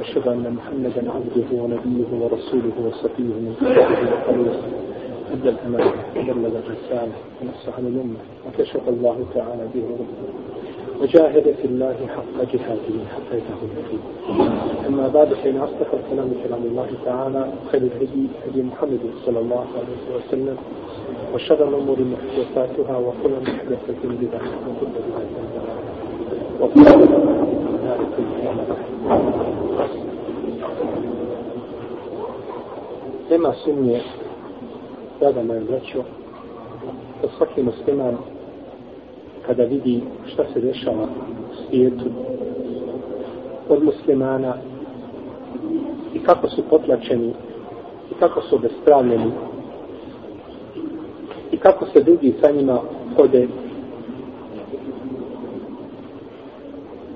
وأشهد أن محمدا عبده ونبيه ورسوله وصفيه من خلقه وخليله أدى الأمانة وبلغ الرسالة ونصح للأمة وكشف الله تعالى به وجاهد في الله حق جهاده حتى اليقين أما بعد فإن أصدق الكلام كلام الله تعالى خير الهدي هدي محمد صلى الله عليه وسلم وشر الأمور محدثاتها وكل محدثة بدعة وكل بدعة وكل Nema sumnje, draga moja braćo, da svaki musliman kada vidi šta se dešava u svijetu od muslimana i kako su potlačeni i kako su obespravljeni i kako se drugi sa njima hode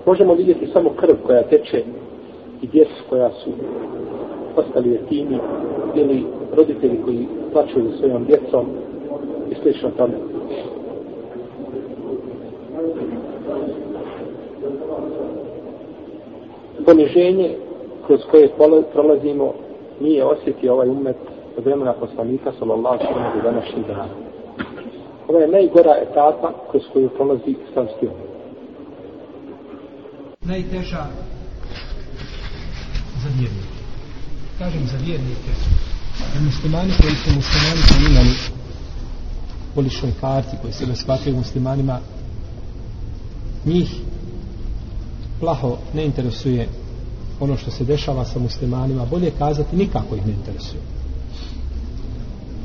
možemo vidjeti samo krv koja teče i djecu koja su ostali jetini ili roditelji koji plaćaju za svojom djecom i slično tome. Poniženje kroz koje prolazimo nije osjetio ovaj umet od vremena poslanika sallallahu sallam do današnjih dana. Ovo je najgora etapa kroz koju prolazi islamski umet. Najteža za vjernike. Kažem za vjernike. Muslimani koji su muslimani koji imali poličnoj karti koji se shvataju muslimanima njih plaho ne interesuje ono što se dešava sa muslimanima. Bolje kazati nikako ih ne interesuje.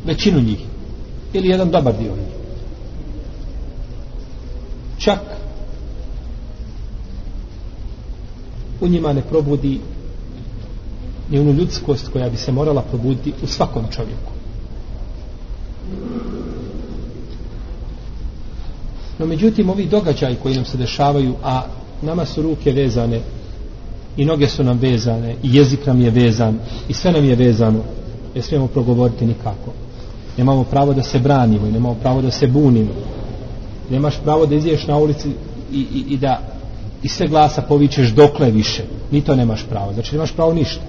Većinu njih. Ili jedan dobar dio njih. Čak u njima ne probudi ni onu ljudskost koja bi se morala probuditi u svakom čovjeku No međutim, ovi događaj koji nam se dešavaju, a nama su ruke vezane i noge su nam vezane i jezik nam je vezan i sve nam je vezano, ne smijemo progovoriti nikako. Nemamo pravo da se branimo i nemamo pravo da se bunimo. Nemaš pravo da izješ na ulici i, i, i da i sve glasa povičeš dokle više. Ni to nemaš pravo. Znači nemaš pravo ništa.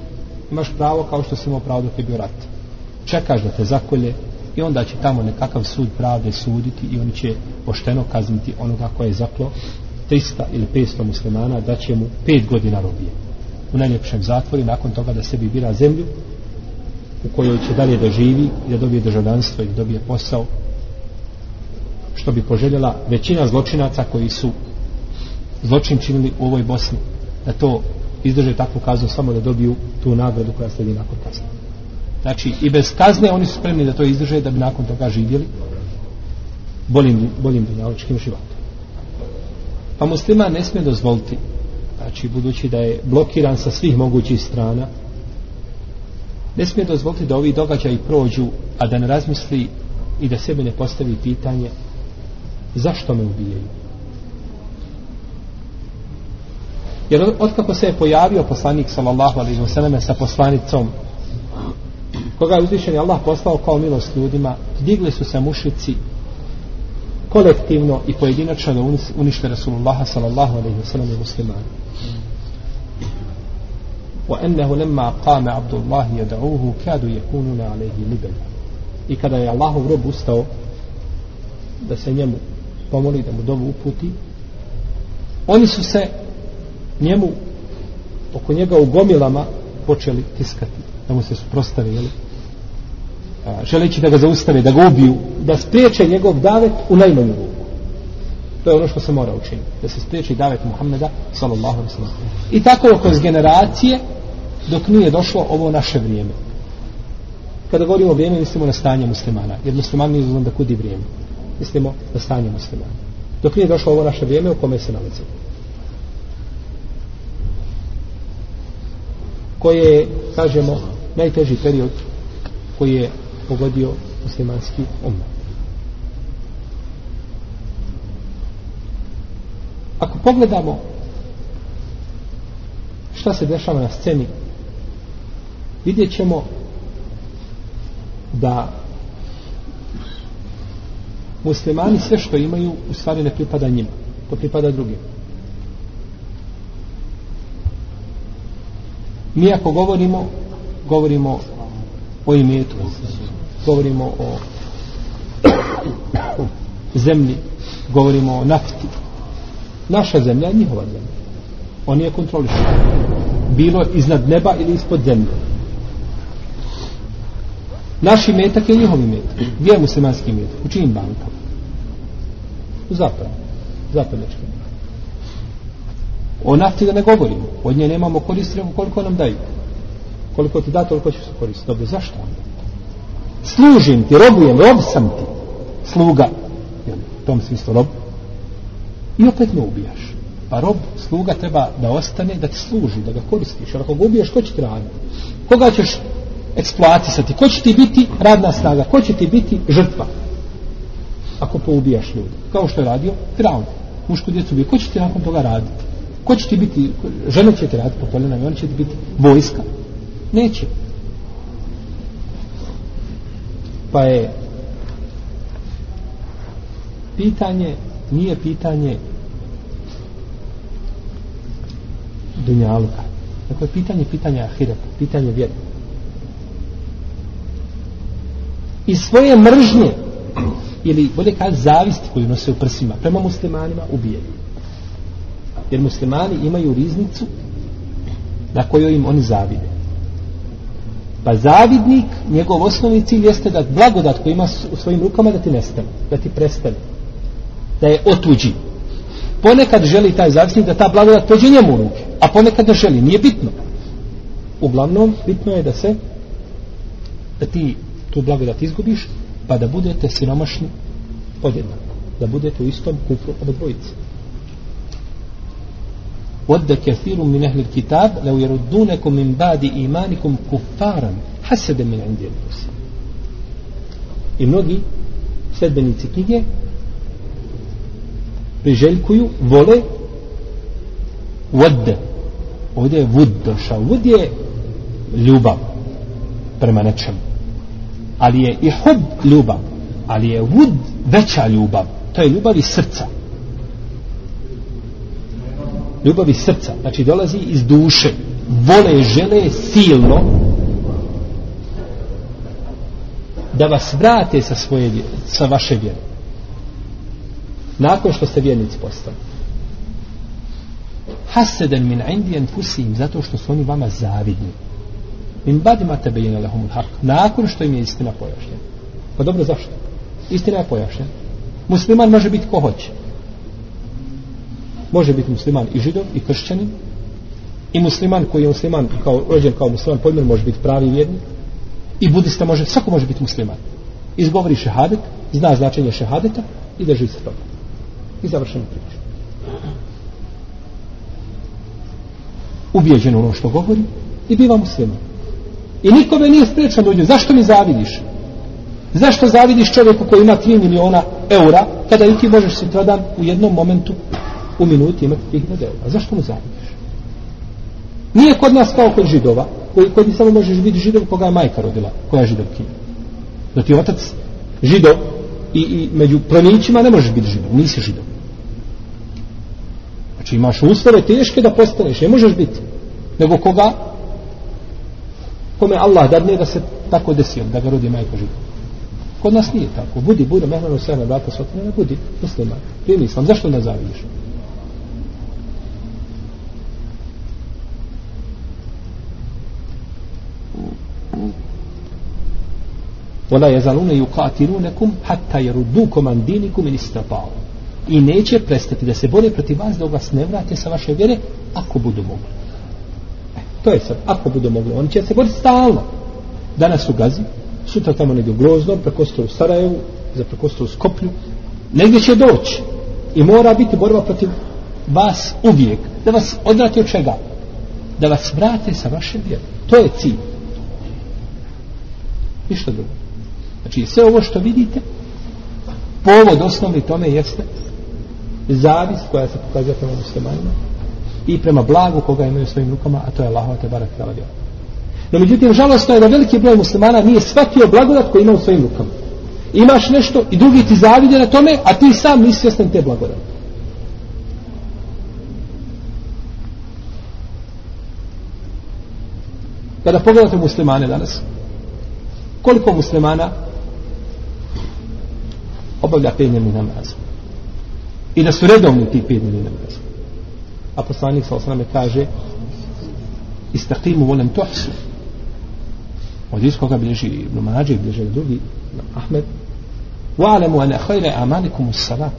Imaš pravo kao što si imao pravo dok je bio rat. Čekaš da te zakolje, i onda će tamo nekakav sud pravde suditi i oni će pošteno kazniti onoga koje je zaklo 300 ili 500 muslimana da će mu 5 godina robije u najljepšem zatvoru nakon toga da sebi bira zemlju u kojoj će dalje da živi i da dobije državljanstvo i da dobije posao što bi poželjela većina zločinaca koji su zločin činili u ovoj Bosni da to izdrže takvu kaznu samo da dobiju tu nagradu koja sledi nakon kazne Znači, i bez kazne oni su spremni da to izdrže da bi nakon toga živjeli boljim, boljim dunjaločkim životom. Pa muslima ne smije dozvoliti, znači, budući da je blokiran sa svih mogućih strana, ne smije dozvoliti da ovi događaji prođu, a da ne razmisli i da sebe ne postavi pitanje zašto me ubijaju. Jer otkako se je pojavio poslanik sallallahu alaihi wa sallam sa poslanicom koga je uzvišen Allah poslao kao milost ljudima, digli su se mušici kolektivno i pojedinačno da unište Rasulullah sallallahu alaihi wa sallam i muslimani. وأنه لما قام عبد الله يدعوه كادوا يكونون عليه لبن i kada je Allahov rob ustao da se njemu pomoli da mu dovu uputi oni su se njemu oko njega u gomilama počeli tiskati da mu se suprostavi jeli? želeći da ga zaustave, da ga ubiju, da spriječe njegov davet u najmanju ruku. To je ono što se mora učiniti. Da se spriječi davet Muhammeda, sallallahu alaihi sallam. I tako kroz generacije, dok nije došlo ovo naše vrijeme. Kada govorimo o vrijeme, mislimo na stanje muslimana. Jer musliman nije znam da kudi vrijeme. Mislimo na stanje muslimana. Dok nije došlo ovo naše vrijeme, u kome se nalazimo Koje je, kažemo, najteži period koji je pogodio muslimanski umet. Ako pogledamo šta se dešava na sceni, vidjet ćemo da muslimani sve što imaju u stvari ne pripada njima, to pripada drugim. Mi ako govorimo govorimo o imetu govorimo o zemlji govorimo o nafti. Naša zemlja je njihova zemlja. Oni je kontrolišu bilo iznad neba ili ispod zemlje. Naš imetak je njihov imetak. Gdje je muslimanski imetak? U čijim bankama? U zapadu. zapadnečkim o nafti da ne govorimo od nje nemamo koristi koliko nam daju. Koliko ti da toliko ćeš se koristiti. Dobro zašto? Služim ti robujem rob sam ti. Sluga. U tom smislu rob. I opet me ubijaš. Pa rob sluga treba da ostane da ti služi da ga koristiš. Jer ako ga ubiješ, ko će ti raditi? Koga ćeš eksploatisati? Ko će ti biti radna snaga? Ko će ti biti žrtva? Ako poubijaš ljudi kao što je radio Firaun mušku djecu bio ko će ti nakon toga raditi? Ko će ti biti? Žene će ti raditi po koljena i oni će ti biti vojska. Neće. Pa je pitanje nije pitanje dunjaluka dakle pitanje pitanje ahireta pitanje vjere. I svoje mržnje ili bolje kad zavisti koju nose u prsima prema muslimanima ubijaju jer muslimani imaju riznicu na kojoj im oni zavide. Pa zavidnik njegov osnovni cilj jeste da blagodat koji ima u svojim rukama da ti nestane da ti prestane da je otuđi. Ponekad želi taj zavisnik da ta blagodat pođe njemu u ruke a ponekad ne želi, nije bitno. Uglavnom bitno je da se da ti tu blagodat izgubiš pa da budete siromašni podjednako da budete u istom kupru obodvojice. dvojice. ود كثير من أهل الكتاب لو يردونكم من بعد إيمانكم كفارا حسدا من عند أنفسهم I mnogi sledbenici knjige priželjkuju, vole vod. Ovdje je vud došao. Vud je ljubav prema nečemu. Ali je i hub ljubav. Ali je vud veća ljubav. To je ljubav iz srca. Ljubav iz srca. Znači dolazi iz duše. Vole, žele silno da vas vrate sa svoje sa vaše vjere. Nakon što ste vjernici postali. Haseden min indijen fusim zato što su oni vama zavidni. Min badima tebe jene lehumul hak nakon što im je istina pojašnjena. Pa dobro zašto? Istina je pojašnjena. Musliman može biti ko hoće može biti musliman i židov i kršćanin i musliman koji je musliman kao, rođen kao musliman podmjer može biti pravi vjernik i budista može, svako može biti musliman. Izgovori šehadet zna značenje šehadeta i drži se toga. I završeno priču ubijeđen ono što govori i biva musliman. I nikome nije sprečan dođe zašto mi zavidiš? Zašto zavidiš čovjeku koji ima 3 miliona eura kada i ti možeš sutradan u jednom momentu u minuti imati 3000 eura zašto mu zavidiš nije kod nas kao kod židova koji kod ti samo možeš biti židov koga je majka rodila koja je židovkinja da ti otac židov i, i među plemićima ne možeš biti židov nisi židov Znači imaš uslove teške da postaneš, ne možeš biti. Nego koga? Kome Allah dadne da se tako desi, da ga rodi majka židov. Kod nas nije tako. Budi, budi, mehmano sve na vrata sotne, ne budi, musliman. Primi islam, zašto ne zavidiš? ولا يزالون يقاتلونكم حتى يردوكم عن دينكم إن استطاعوا i neće prestati da se bore protiv vas da vas ne vrate sa vaše vjere ako budu mogli e, to je sad, ako budu mogli oni će se boriti stalno danas u Gazi sutra tamo negdje u Groznom prekostru u Sarajevu za prekostru u Skoplju negdje će doći i mora biti borba protiv vas uvijek da vas odvrati od čega da vas vrate sa vaše vjere to je cilj ništa drugo znači sve ovo što vidite povod osnovni tome jeste zavist koja se pokazuje prema muslimanima i prema blagu koga imaju svojim rukama, a to je Allahova te barak tala djela. No međutim, žalostno je da veliki broj muslimana nije shvatio blagodat koji ima u svojim rukama. Imaš nešto i drugi ti zavide na tome, a ti sam nisi svjestan te blagodati. Kada pogledate muslimane danas, koliko muslimana obavlja penjeni namaz? I da su redovni ti penjeni namaz. A poslanik sa osrame kaže istaqimu volem tuhsu. Od iz koga bilježi Ibn Mađe, bilježi drugi Ahmed. Wa'alamu ana khayra amalikum as-salat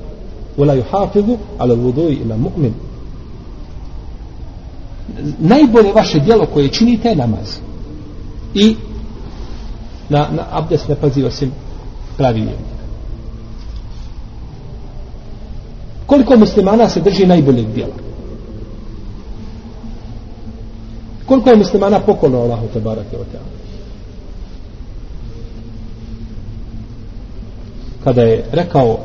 Wala yuhafizu ala al-wudu'i ila mu'min. Najbolje vaše djelo koje činite je namaz. I na, na abdest ne pazi osim pravi. Koliko muslimana se drži najboljeg djela? Koliko je muslimana pokolno Allahu te barake o teala? Kada je rekao uh,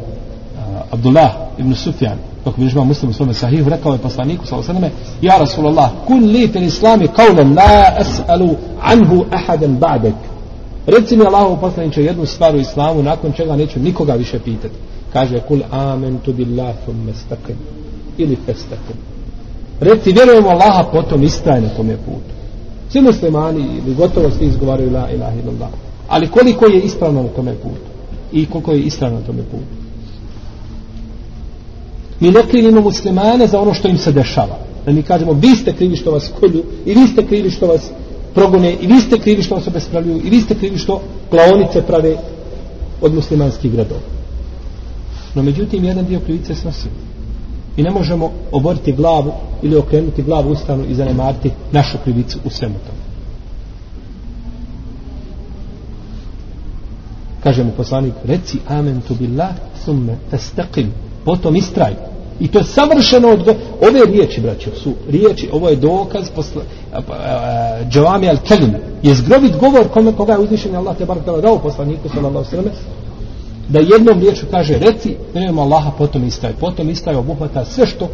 Abdullah ibn Sufjan, kako bi muslim u svome sahihu, rekao je poslaniku, sa osaname, Ja Rasulallah, kun li fil islami kaulan la es'alu anhu ahadan ba'dek. Reci mi Allahu poslaniče jednu stvar u islamu, nakon čega neću nikoga više pitati. Kaže, kul amentu billah thumma istaqim. Ili festaqim. Reci, vjerujemo Allaha, potom istraje na tome putu. Svi muslimani ili gotovo svi izgovaraju la ilaha illallah. Ali koliko je ispravno na tome putu? I koliko je ispravno na tome putu? Mi ne krivimo muslimane za ono što im se dešava. Da mi kažemo, vi ste krivi što vas kolju i vi ste krivi što vas progone i vi ste krivi što vas obespravljuju i vi ste krivi što klaonice prave od muslimanskih gradova. No međutim, jedan dio krivice snosi. I ne možemo oboriti glavu ili okrenuti glavu u i zanemariti našu krivicu u svemu tomu. Kaže mu poslanik, reci amen tu billah, summe testaqim, potom istraj. I to je savršeno odgo... ove riječi, braćo, su riječi, ovo je dokaz posle pa, Džavami al-Kelim, je zgrovit govor kome, koga je uzvišen Allah te bar dao poslaniku sallallahu sallam da jednom riječu kaže reci vjerujemo Allaha potom istaje potom istaje obuhvata sve što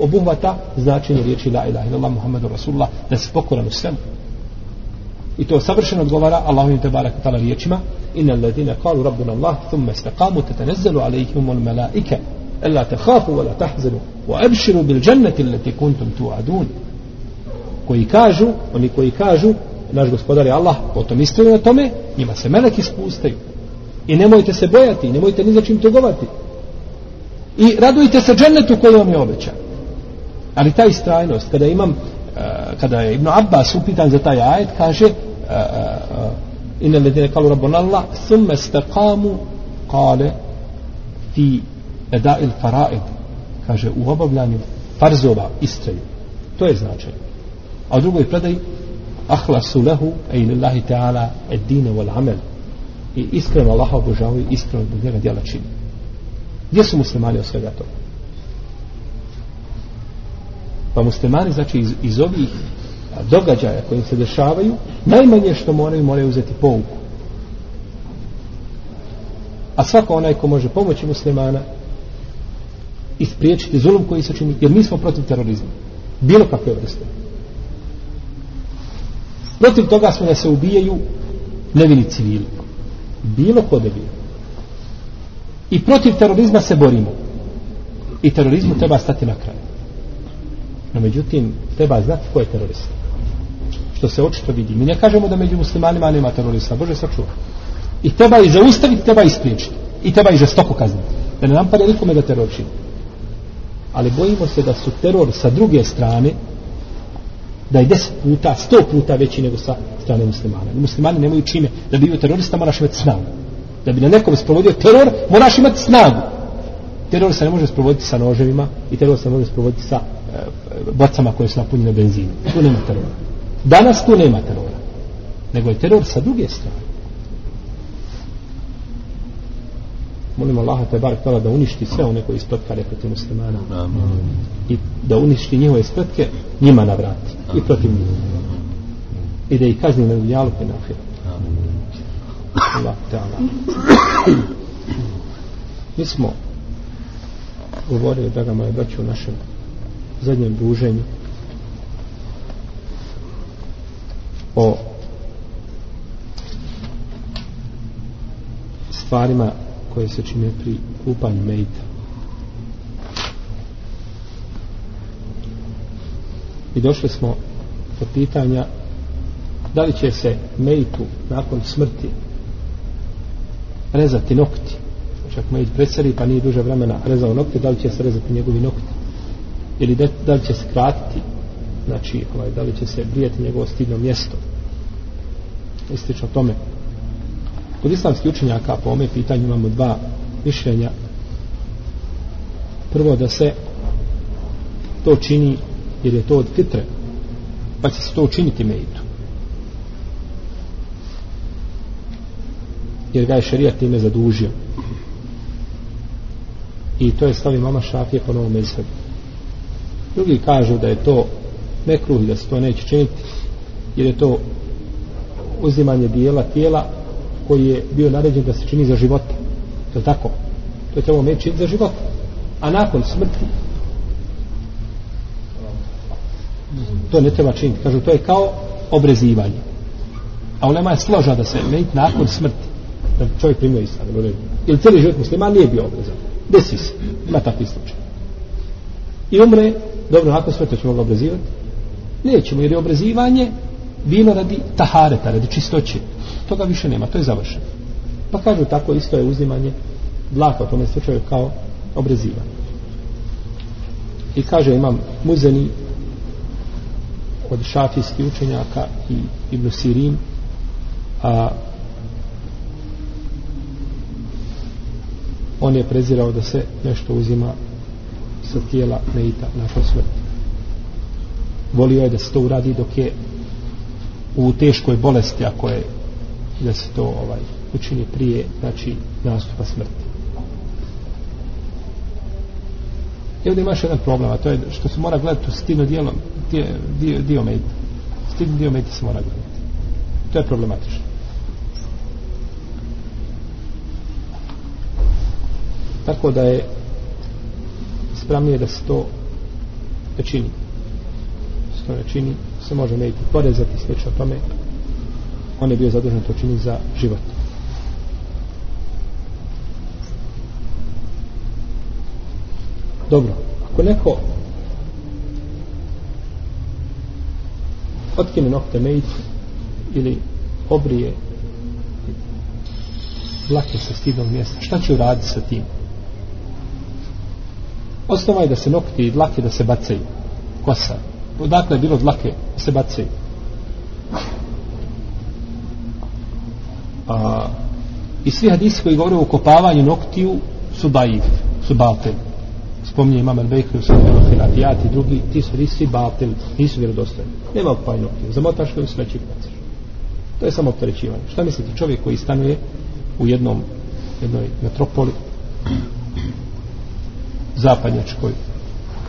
obuhvata značenje riječi la ilaha illallah muhammedu rasulullah da se pokoran u svemu. I to savršeno odgovara Allahu te barak tala riječima inna alladine kalu rabbuna Allah thumme istaqamu, tetanezzalu alaihim ul malaike alla تخافوا ولا تحزنوا tahzanu بالجنة التي bil توعدون allati kuntum tu'adun koji kažu oni koji kažu naš gospodar je Allah potom istraju na tome njima se meleki spustaju I nemojte se bojati, nemojte ni za čim tugovati. I radujte se džennetu koji vam je obećan. Ali ta istrajnost, kada imam, eh, kada je Ibn Abbas upitan za taj ajet, kaže uh, inna ledine kalu rabbon Allah, thumme stakamu kale fi edail faraid, kaže u obavljanju farzova istraju. To je značaj. A u drugoj predaj, ahlasu lehu, e ilillahi ta'ala, ed dine wal amel, i iskreno Allaha obožavaju iskreno zbog njega djela čini gdje su muslimani od svega toga pa muslimani znači iz, iz ovih događaja koji se dešavaju najmanje što moraju moraju uzeti pouku a svako onaj ko može pomoći muslimana i spriječiti zulum koji se čini jer mi smo protiv terorizma bilo kakve vrste protiv toga smo da se ubijaju nevini civili bilo ko da bio. I protiv terorizma se borimo. I terorizmu treba stati na kraj. No međutim, treba znati ko je terorist. Što se očito vidi. Mi ne kažemo da među muslimanima nema terorista. Bože sačuva. I treba i zaustaviti, treba i spriječiti. I treba i žestoko kazniti. Da ne nam pare nikome da teror čini. Ali bojimo se da su teror sa druge strane da je deset puta, sto puta veći nego sa strane muslimana. Muslimani nemaju čime da bi bio terorista, moraš imati snagu. Da bi na nekom sprovodio teror, moraš imati snagu. Teror se ne može sprovoditi sa noževima i teror se ne može sprovoditi sa e, bocama koje su napunjene benzinom. Tu nema terora. Danas tu nema terora. Nego je teror sa druge strane. Molim Allaha te bar htjela da uništi sve one koji isprotkare protiv muslimana. Amen. I da uništi njihove ispretke njima na vrati. I protiv njih. I da ih kazni na dunjalu i na ahiru. Allah te Mi smo govorili, draga moja braća, u našem zadnjem druženju o stvarima koje se čine pri kupanju mejta. I došli smo do pitanja da li će se mejtu nakon smrti rezati nokti. Znači ako mejt preseli pa nije duže vremena rezao nokte da li će se rezati njegovi nokti? Ili da, da li će se kratiti? Znači ovaj, da li će se brijati njegovo stidno mjesto? Istično tome kod islamskih učenjaka po ome pitanju imamo dva mišljenja. Prvo da se to čini jer je to od fitre pa će se to učiniti meitu. jer ga je šarija time zadužio. I to je stavi mama šafije po novom mezhebu. Drugi kažu da je to mekruh da se to neće činiti jer je to uzimanje dijela tijela koji je bio naređen da se čini za života je tako? To je trebalo meći činiti za života a nakon smrti to ne treba činiti. Kažu to je kao obrezivanje. A ulema je složa da se meći nakon smrti. Da čovjek primio islam ili cijeli život muslima nije bio obrezan. Desi se, ima takvi slučaj i umre dobro, nakon smrti ćemo ga obrezivati? Nećemo jer je obrezivanje bilo radi tahareta, radi čistoće toga više nema, to je završeno. Pa kažu tako isto je uzimanje dlaka u tome slučaju kao obrezivanje i kaže imam muzeni od šafijskih učenjaka i Ibn Sirin a on je prezirao da se nešto uzima sa tijela neita nakon smrti. Volio je da se to uradi dok je u teškoj bolesti ako je da se to ovaj učini prije znači nastupa smrti. I ovdje imaš jedan problem a to je što se mora gledati u stidno dijelo dio, dio, dio medita stidno dio medita se mora gledati. To je problematično. Tako da je spravnije da se to ne čini. Se to ne čini se može mediti porezati slično tome on je bio zadužen to čini za život. Dobro ako neko otkine nokte mediti ili obrije dlake sa stidnog mjesta šta će uraditi sa tim? Osnova je da se nokti i dlake da se bacaju. Kosa. Odakle je bilo dlake da se bacaju? A, i svi hadisi koji govore o kopavanju noktiju su daif, su batel spominje imam al-Bekri u svojom filatijat i drugi, ti su hadisi batel nisu vjerodostojni, nema ukopavanja noktiju zamotaš koji sveći bacaš to je samo opterećivanje. Šta mislite čovjek koji stanuje u jednom jednoj metropoli zapadnjačkoj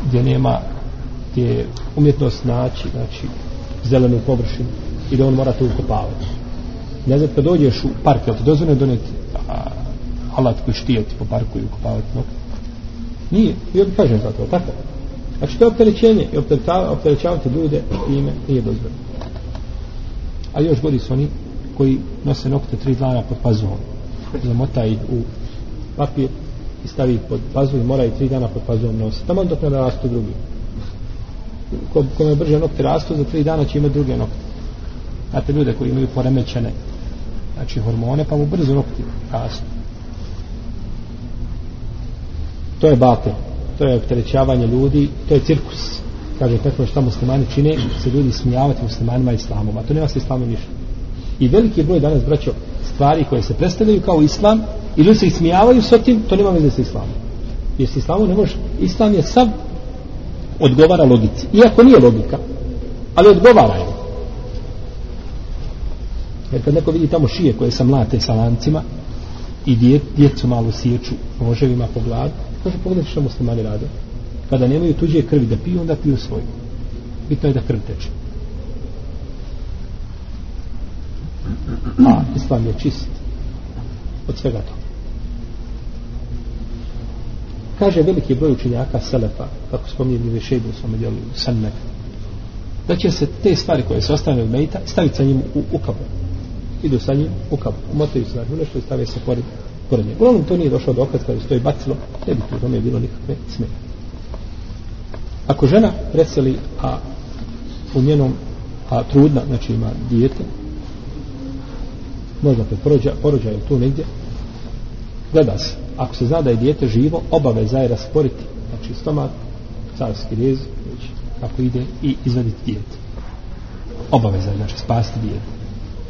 gdje nema gdje umjetnost naći znači zelenu površinu i da on mora to ukopavati? Ne znam kad dođeš u park jel ti dozvore doneti alat koji štijeti po parku i ukopavati nogu? nije, ja bi kažem za to tako znači to je opterećenje i opterećavati ljude ime nije dozvore a još godi su oni koji nose nokte tri dana pod pazuhom. zamota ih u papir i stavi ih pod pazu i mora i tri dana pod pazuhom nositi. Tamo dok ne rastu drugi. Ko, kome brže nokte rastu, za tri dana će imati druge nokte. Znate ljude koji imaju poremećene znači hormone, pa mu brzo nokti rastu. To je batel. To je opterećavanje ljudi, to je cirkus. Kaže, tako šta muslimani čine, se ljudi smijavati muslimanima i islamom. A to nema se islamom ništa. I veliki broj danas, braćo, stvari koje se predstavljaju kao islam, i ljudi se ismijavaju s tim, to nema veze sa islamom. Jer s islamom ne može, islam je sav odgovara logici. Iako nije logika, ali odgovara je. Jer kad neko vidi tamo šije koje se mlate sa lancima i djet, djecu malo siječu noževima po glavi, kaže pogledaj što muslimani rade. Kada nemaju tuđe krvi da piju, onda piju svoju. Bitno je da krv teče. A islam je čist od svega toga kaže veliki broj učenjaka Selefa, kako spominje mi Vešejbu u svom dijelu da će se te stvari koje se ostane od Mejta staviti sa njim u, u kabu. Idu sa njim u kabu. Umotaju se na nešto i stave se pored, pored njega. Uglavnom to nije došao dokaz kada se to je bacilo, ne bi tu tome bilo nikakve smije. Ako žena preseli, a u njenom a trudna, znači ima dijete, možda pred porođa, porođa je tu negdje, gleda se, ako se zna da je dijete živo, obaveza je rasporiti, znači stomak, carski rez, već kako ide i izvaditi dijete. Obaveza je, znači spasti dijete.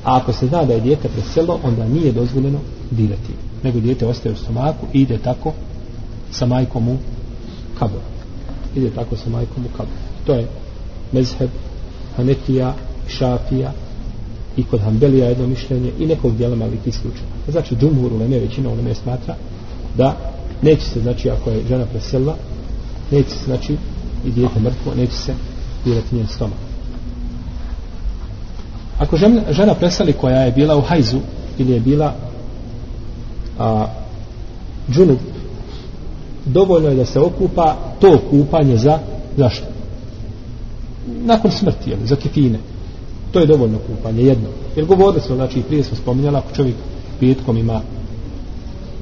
A ako se zna da je dijete preselo, onda nije dozvoljeno dirati. Nego dijete ostaje u stomaku i ide tako sa majkom u kabor. Ide tako sa majkom u kabor. To je mezheb, hanetija, šafija i kod Hanbelija jedno mišljenje i nekog dijela malikih slučaja. Znači, džumhur u Leme, većina u Leme smatra da neće se, znači, ako je žena preselila, neće se, znači, i dijete mrtvo, neće se dirati njen stomak. Ako žena, žena presali koja je bila u hajzu ili je bila a, džunup, dovoljno je da se okupa to kupanje za zašto? Nakon smrti, jel, za kefine. To je dovoljno kupanje, jedno. Jer govorili smo, znači, prije smo spominjali, ako čovjek petkom ima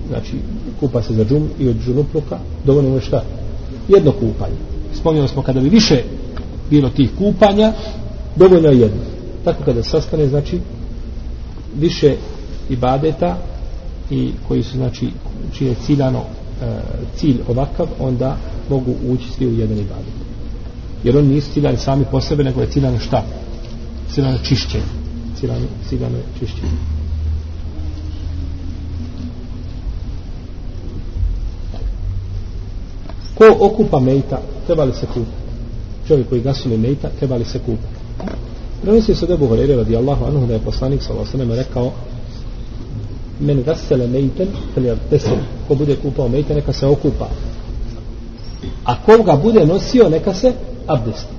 znači, kupa se za džum i od džunupluka, dovoljno je šta? Jedno kupanje. Spominjali smo kada bi više bilo tih kupanja, dovoljno je jedno tako kada sastane znači više ibadeta i koji su znači čije je ciljano e, cilj ovakav onda mogu ući svi u jedan ibadet. Jer oni nisu ciljani sami po sebe nego je ciljano šta? Ciljano čišćenje. Ciljano, ciljano čišćenje. Ko okupa mejta treba li se kupati? Čovjek koji gasuli mejta treba li se kupati? Prenosi se da Buhari radijallahu anhu da je poslanik sallallahu alejhi ve rekao men gasele mejten falyabtasil ko bude kupao mejta neka se okupa. A ko ga bude nosio neka se abdesti.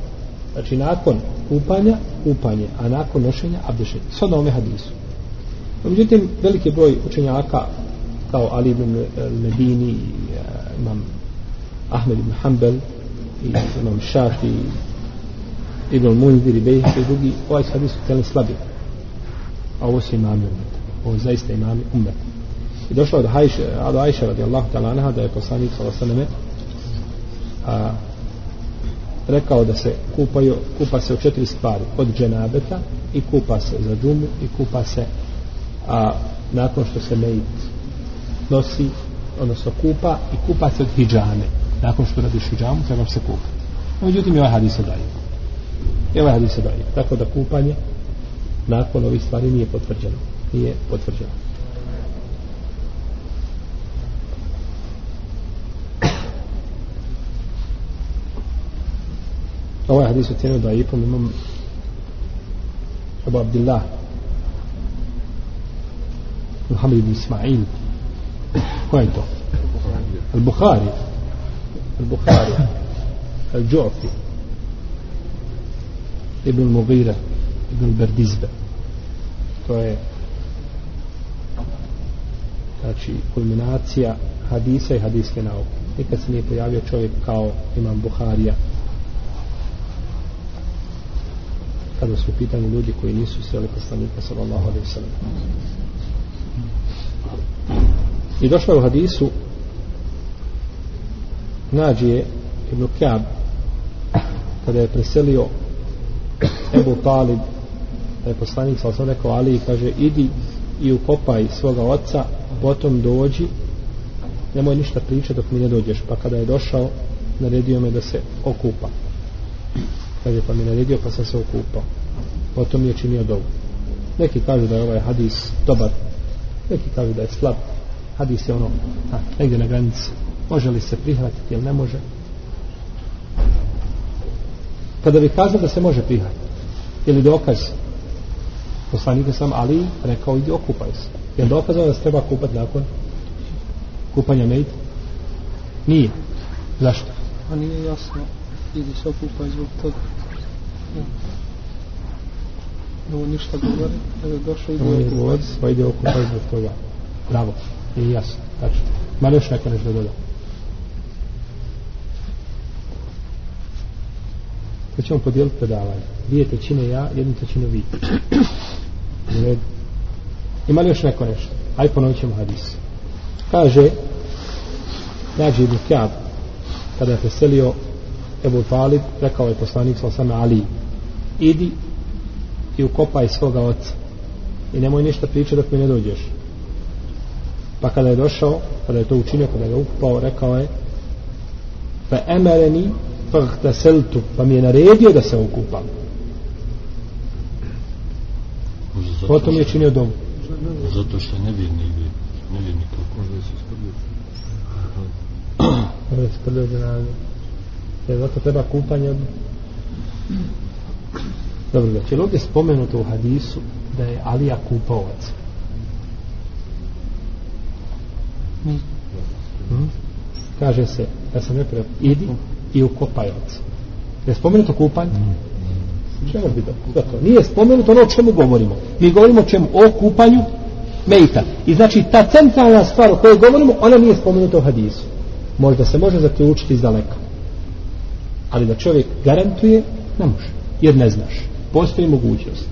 Znači nakon kupanja kupanje a nakon nošenja abdešenje. Sad na ome hadisu. Međutim veliki broj učenjaka kao Ali ibn Medini eh, imam Ahmed ibn Hanbel i imam Šafi Ibn Munzir i Bejhek i drugi ovaj hadis su cijeli slabi. A ovo su imami umeta. Ovo zaista imami umeta. I došlo od Hajše Ado Ajše radijallahu ta'ala anha da je poslanik sallallahu a rekao da se kupaju kupa se u četiri stvari. Od dženabeta i kupa se za džumu i kupa se a nakon što se mejit nosi odnosno kupa i kupa se od hijjame. Nakon što radiš hijjamu trebaš se kupati. Međutim i ovaj hadis daje I ovaj hadis je. Tako da kupanje nakon ovih stvari nije potvrđeno. Nije potvrđeno. Ovaj hadis ocjenio da je ipom imam Abu Abdillah Muhammed ibn Ismail ko je to? Al-Bukhari Al-Bukhari Al-Ju'fi Ibn Mugira, Ibn Berdizbe. To je znači kulminacija hadisa i hadiske nauke. Nikad se nije pojavio čovjek kao imam Buharija. Kada su pitani ljudi koji nisu sreli poslanika sallallahu alaihi sallam. I došlo je u hadisu nađi je Ibn Kjab kada je preselio Ebu Talib da je poslanik sa osam rekao Ali kaže idi i ukopaj svoga oca potom dođi nemoj ništa pričati dok mi ne dođeš. Pa kada je došao naredio me da se okupa. Kaže pa mi naredio pa sam se okupao. Potom je činio dovu. Neki kažu da je ovaj hadis dobar neki kažu da je slab. Hadis je ono a, negdje na granici. Može li se prihvatiti ili ne može? Kada bi kazao da se može prihvatiti ili dokaz? Poslanika sam Ali rekao idi okupaj se. Je dokaz da se treba kupati nakon kupanja mejta? Nije. Zašto? A nije jasno. Idi se okupaj zbog toga. Ovo ništa govori da je došao i ide okupaj se ide okupaj zbog toga. Bravo. Nije jasno. Tačno. Ma još neko nešto dodati Pa ćemo podijeliti predavanje. Dvije trećine ja, jednu trećinu vi. Ima li još neko nešto? Aj ponovit ćemo hadis. Kaže, nađi Ibn Kjab, kada je preselio Ebu Talib, rekao je poslanik sa osama Ali, idi i ukopaj svoga oca i nemoj ništa pričati dok mi ne dođeš pa kada je došao kada je to učinio, kada je ukupao rekao je fa emereni fahtaseltu pa mi je naredio da se okupam. Potom je činio dom. Zato što ne vjerni ne vjerni kako možda se isprljio možda se isprljio jer zato treba kupanje dobro da će ovdje spomenuto u hadisu da je Alija kupaovac hmm? kaže se da sam nepre idi i ukopaj oca je spomenuto kupanje? Čemu bi dobro nije spomenuto ono o čemu govorimo. Mi govorimo o čemu? O kupanju mejta. I znači ta centralna stvar o kojoj govorimo ona nije spomenuta u hadisu. Možda se može zaključiti iz daleka ali da čovjek garantuje ne može. Jer ne znaš. Postoji mogućnost.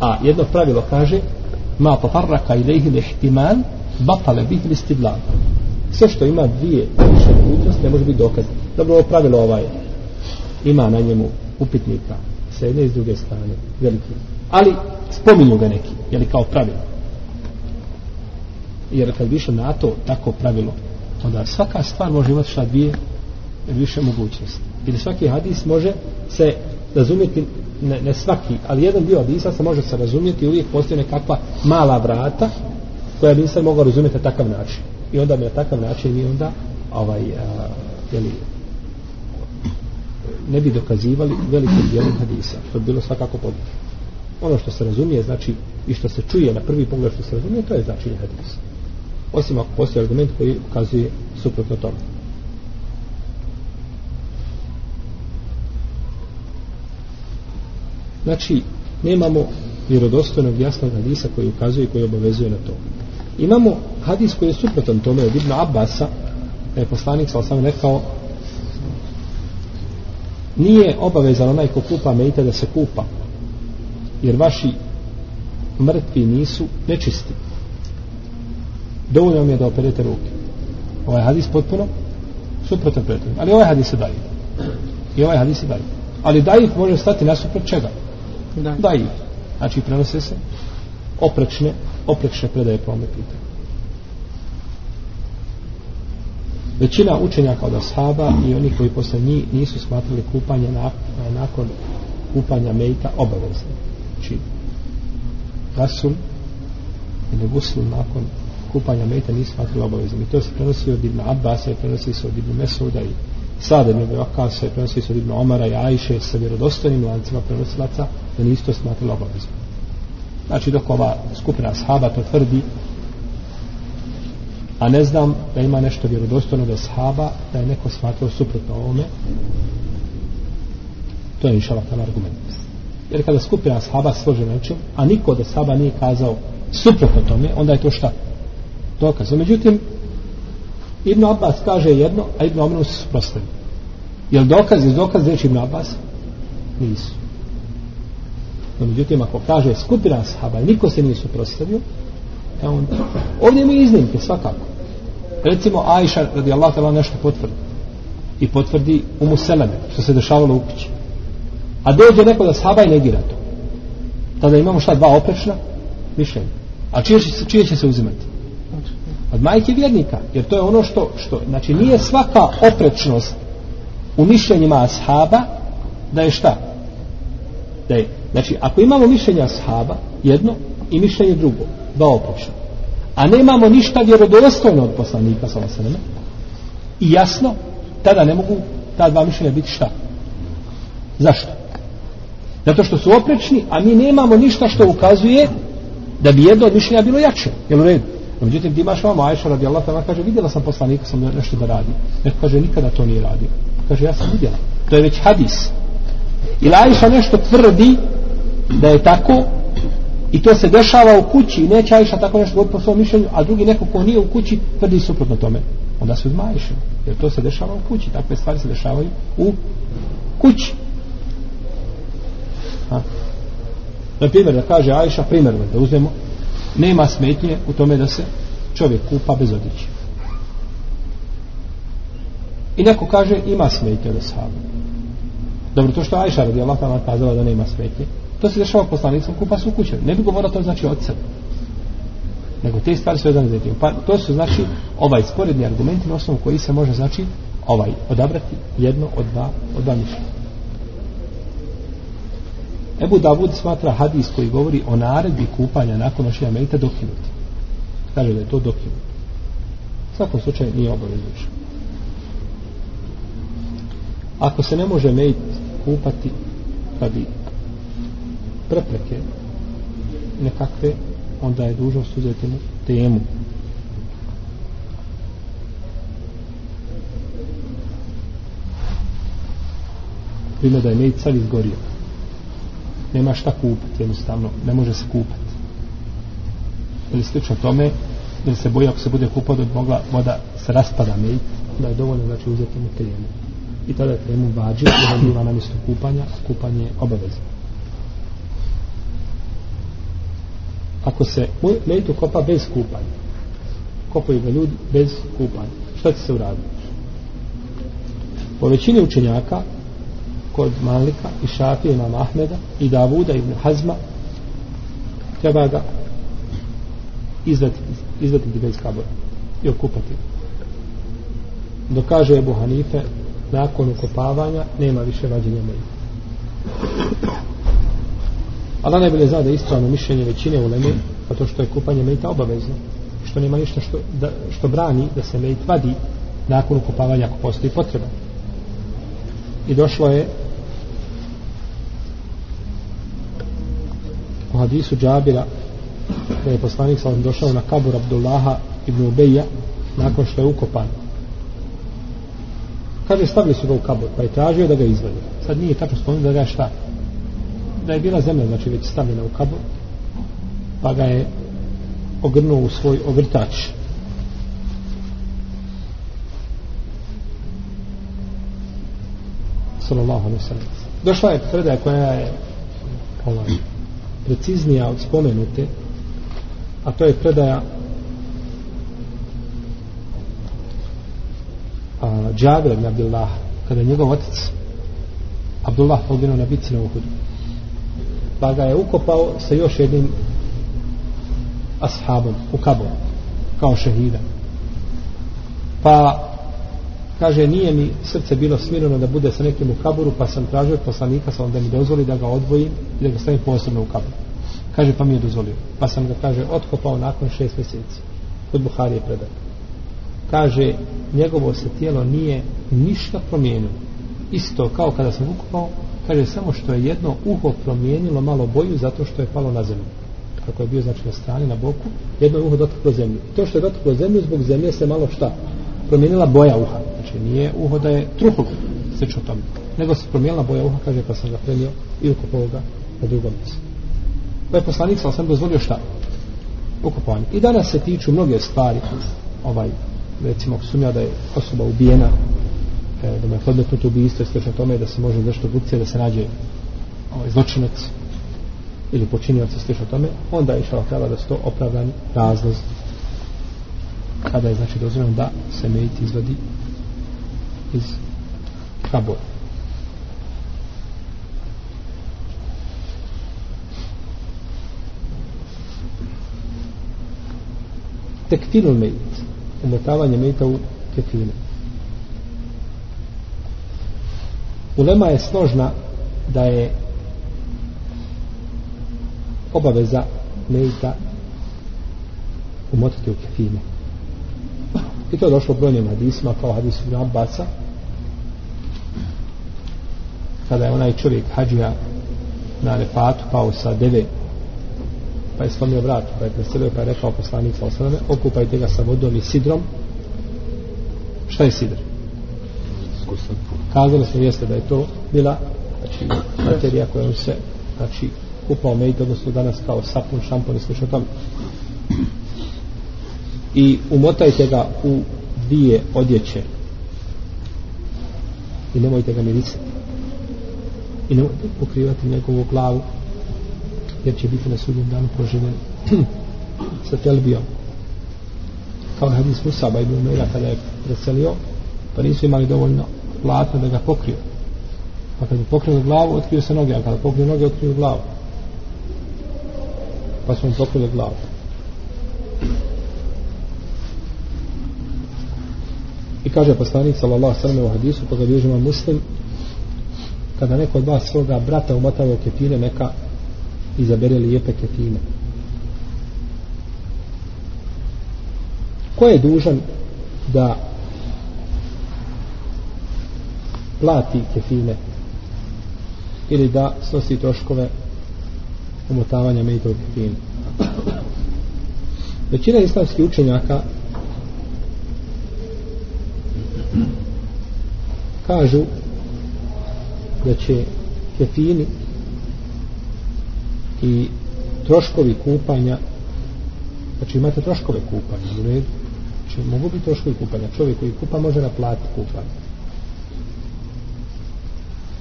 A jedno pravilo kaže ma tafarraka ilaihi lihtiman batale bih listidlan sve što ima dvije više mogućnosti ne može biti dokaz dobro ovo pravilo ovaj ima na njemu upitnika sa jedne i s druge strane veliki. Ali spominju ga neki jeli kao pravilo. Jer kad više na to tako pravilo onda svaka stvar može imati šta dvije više mogućnosti. Ili svaki hadis može se razumjeti ne, ne svaki, ali jedan dio hadisa se može se razumjeti uvijek postoji nekakva mala vrata koja bi se mogao razumjeti na takav način. I onda mi na takav način mi onda ovaj, a, jeli, ne bi dokazivali velikim dijelom hadisa. To bi bilo svakako područno ono što se razumije znači i što se čuje na prvi pogled što se razumije to je značenje hadisa. Osim ako postoji argument koji ukazuje suprotno tome. Znači nemamo vjerodostojnog jasnog hadisa koji ukazuje i koji obavezuje na to. Imamo hadis koji je suprotan tome od Ibn Abbasa je poslanik sa osam rekao nije obavezan onaj ko kupa mejte da se kupa jer vaši mrtvi nisu nečisti. Dovoljno mi je da operete ruke. Ovaj hadis potpuno suprotan pretom ali ovaj hadis se daje i ovaj hadis se daje ali daje može stati nasuprot čega? Da. daje znači prenose se oprečne oprečne predaje po ome pitanju većina učenjaka od ashaba i oni koji posle njih nisu smatrali kupanje na, nakon kupanja mejta obavezno. Znači rasul ili gusul nakon kupanja mejta nisu smatrali obavezno i to se prenosi od Ibn Abbas i prenosi se od Ibn Mesuda i Sada ibn Vakal se prenosi se od Ibn Omara i Ajše sa vjerodostojnim lancima prenosilaca da nisu to smatrali obavezno znači dok ova skupina ashaba to tvrdi a ne znam da ima nešto vjerodostojno da sahaba da je neko smatrao suprotno ovome. To je inšala tam argument. Jer kada skupina sahaba slože nečem a niko da sahaba nije kazao suprotno tome onda je to šta? Dokaz. Međutim Ibn Abbas kaže jedno a Ibn Omenu se suprostavi jel dokaz je dokaz reći Ibn Abbas? Nisu. No međutim ako kaže skupina sahaba niko se nije suprostavio E on, ovdje mi iznimke svakako. Recimo Ajša radi Allah tala nešto potvrdi. I potvrdi u Museleme što se dešavalo u kući. A dođe neko da sahaba i negira to. Tada imamo šta dva oprečna? Mišljenja. A čije će, čije će se uzimati? Od majke vjernika. Jer to je ono što, što znači nije svaka oprečnost u mišljenjima ashaba da je šta? Da je, znači ako imamo mišljenja ashaba jedno i mišljenje drugo dva opuća. a nemamo ništa vjerodostojno od poslanika sa vaseleme i jasno tada ne mogu ta dva mišljenja biti šta? Zašto? Zato što su oprečni a mi nemamo ništa što ukazuje da bi jedno od mišljenja bilo jače. Jel u redu? Međutim ti imaš vamo Ajša radi Allah tamo kaže vidjela sam poslanika sam nešto da radi. Neko kaže nikada to nije radio. Kaže ja sam vidjela. To je već hadis. Ili Ajša nešto tvrdi da je tako I to se dešava u kući i neće Ajša tako nešto govoriti po svom mišljenju, a drugi neko ko nije u kući tvrdi suprotno tome. Onda se uzmajiše. Jer to se dešava u kući. Takve stvari se dešavaju u kući. Ha. Na primjer, da kaže Ajša, primjer da uzmemo, nema smetnje u tome da se čovjek kupa bez odjeće. I neko kaže, ima smetnje da se Dobro, to što Ajša radi Allah kazala da nema smetnje, To se dešava poslanicom kupa pa su u kuće. Ne bi govorio to znači od sebe. Nego te stvari su vezane za tim. Pa to su znači ovaj sporedni argumenti na osnovu koji se može znači ovaj odabrati jedno od dva od dva mišljenja. Ebu Davud smatra hadis koji govori o naredbi kupanja nakon nošenja mejta dokinuti. Kaže da je to dokinuti. U svakom slučaju nije obavezujuće. Ako se ne može mejt kupati pa radi prepreke nekakve, onda je dužnost uzeti mu temu. Primjer da je mejt sad izgorio. Nema šta kupiti jednostavno, ne može se kupati ili slično tome jer se boji ako se bude kupao da mogla voda se raspada mejt da je dovoljno znači uzeti mu temu. I tada je temu vađi, i on biva na mjestu kupanja a kupanje je obavezno ako se mejt kopa bez kupanja. Kopaju ga ljudi bez kupanja. Šta će se uraditi? Po većini učenjaka kod Malika i Šafije imam Ahmeda i Davuda ibn Hazma treba ga izvati, izvati bez iz kabora i okupati. Dok kaže Ebu Hanife nakon ukopavanja nema više vađenja meja Allah najbolje zna da je ispravno mišljenje većine u Leme zato što je kupanje mejta obavezno što nema ništa što, da, što brani da se mejt vadi nakon ukupavanja ako postoji potreba. I došlo je u hadisu Džabira da je poslanik sa došao na kabur Abdullaha ibn Ubeja nakon što je ukopan. Kaže stavili su ga u kabur pa je tražio da ga izvede sad nije tačno spomenuo da ga šta? Da je bila zemlja znači već stavljena u kabur pa ga je ogrnuo u svoj ogrtač. Sallallahu alaihi sallam. Došla je predaja koja je ovaj, preciznija od spomenute a to je predaja a, Džabir ibn Abdullah kada je njegov otac Abdullah poginuo na bici na Uhudu pa ga je ukopao sa još jednim ashabom u kaboru kao šehida. Pa kaže nije mi srce bilo smirano da bude sa nekim u kaburu pa sam tražio poslanika sa da mi dozvoli da ga odvojim i da ga stavim posebno u kaburu kaže pa mi je dozvolio. Pa sam ga kaže otkopao nakon šest mjeseci. Kod Buhari je predat. Kaže njegovo se tijelo nije ništa promijenilo. Isto kao kada sam ukopao kaže samo što je jedno uho promijenilo malo boju zato što je palo na zemlju. Kako je bio znači na strani na boku. Jedno uho dotaklo zemlju. To što je dotaklo zemlju zbog zemlje se malo šta? Promijenila boja uha. Znači nije uho da je truhlo slično tome nego se promijenila boja uha kaže pa sam ga premio i ukopao ga na drugom mjestu. Pa je poslanik sam dozvolio šta? Ukopovanje i danas se tiču mnoge stvari. Ovaj recimo sumnja da je osoba ubijena. E, da mu je podmetnuto ubijstvo i slično tome da se može nešto drugcije da se nađe ovaj, zločinac ili počinioc i slično tome onda je išao treba da se to opravdani razloz kada je znači dozvoljeno da se medit izvadi iz kabora. Tekfinul medit, umotavanje medita u kefine. Ulema je složna da je obaveza mejta umotiti u kefine. I to je došlo brojnim hadisima, kao hadis Ibn Abbasa, kada je onaj čovjek hađija na refatu pao sa deve pa je slomio vrat pa je preselio pa je rekao poslanik sa osaname okupajte ga sa vodom i sidrom šta je sidr? Kazali smo jeste da je to bila znači materija kojom se znači kupao mejt odnosno danas kao sapun, šampon i slično tome. I umotajte ga u dvije odjeće. I nemojte ga mirisati. I nemojte pokrivati njegovu glavu jer će biti na sudnjem danu proživljen sa telbijom. Kao hadis Musaba ibn Umeira kada je preselio pa nisu imali dovoljno platno da ga pokrio. pa kad je pokrio glavu otkrio se noge a kada pokrio noge otkrio glavu pa smo mu pokrili glavu. I kaže poslanik sallallahu sallam u hadisu, pa koga bilježima muslim, kada neko od vas svoga brata umotava u kefine, neka izabere lijepe ketine. Ko je dužan da plati kefine ili da snosi troškove umotavanja medita u kefine? Većina islamskih učenjaka kažu da će kefini i troškovi kupanja znači imate troškove kupanja u redu. Znači mogu biti troškovi kupanja. Čovjek koji kupa može naplatiti kupanje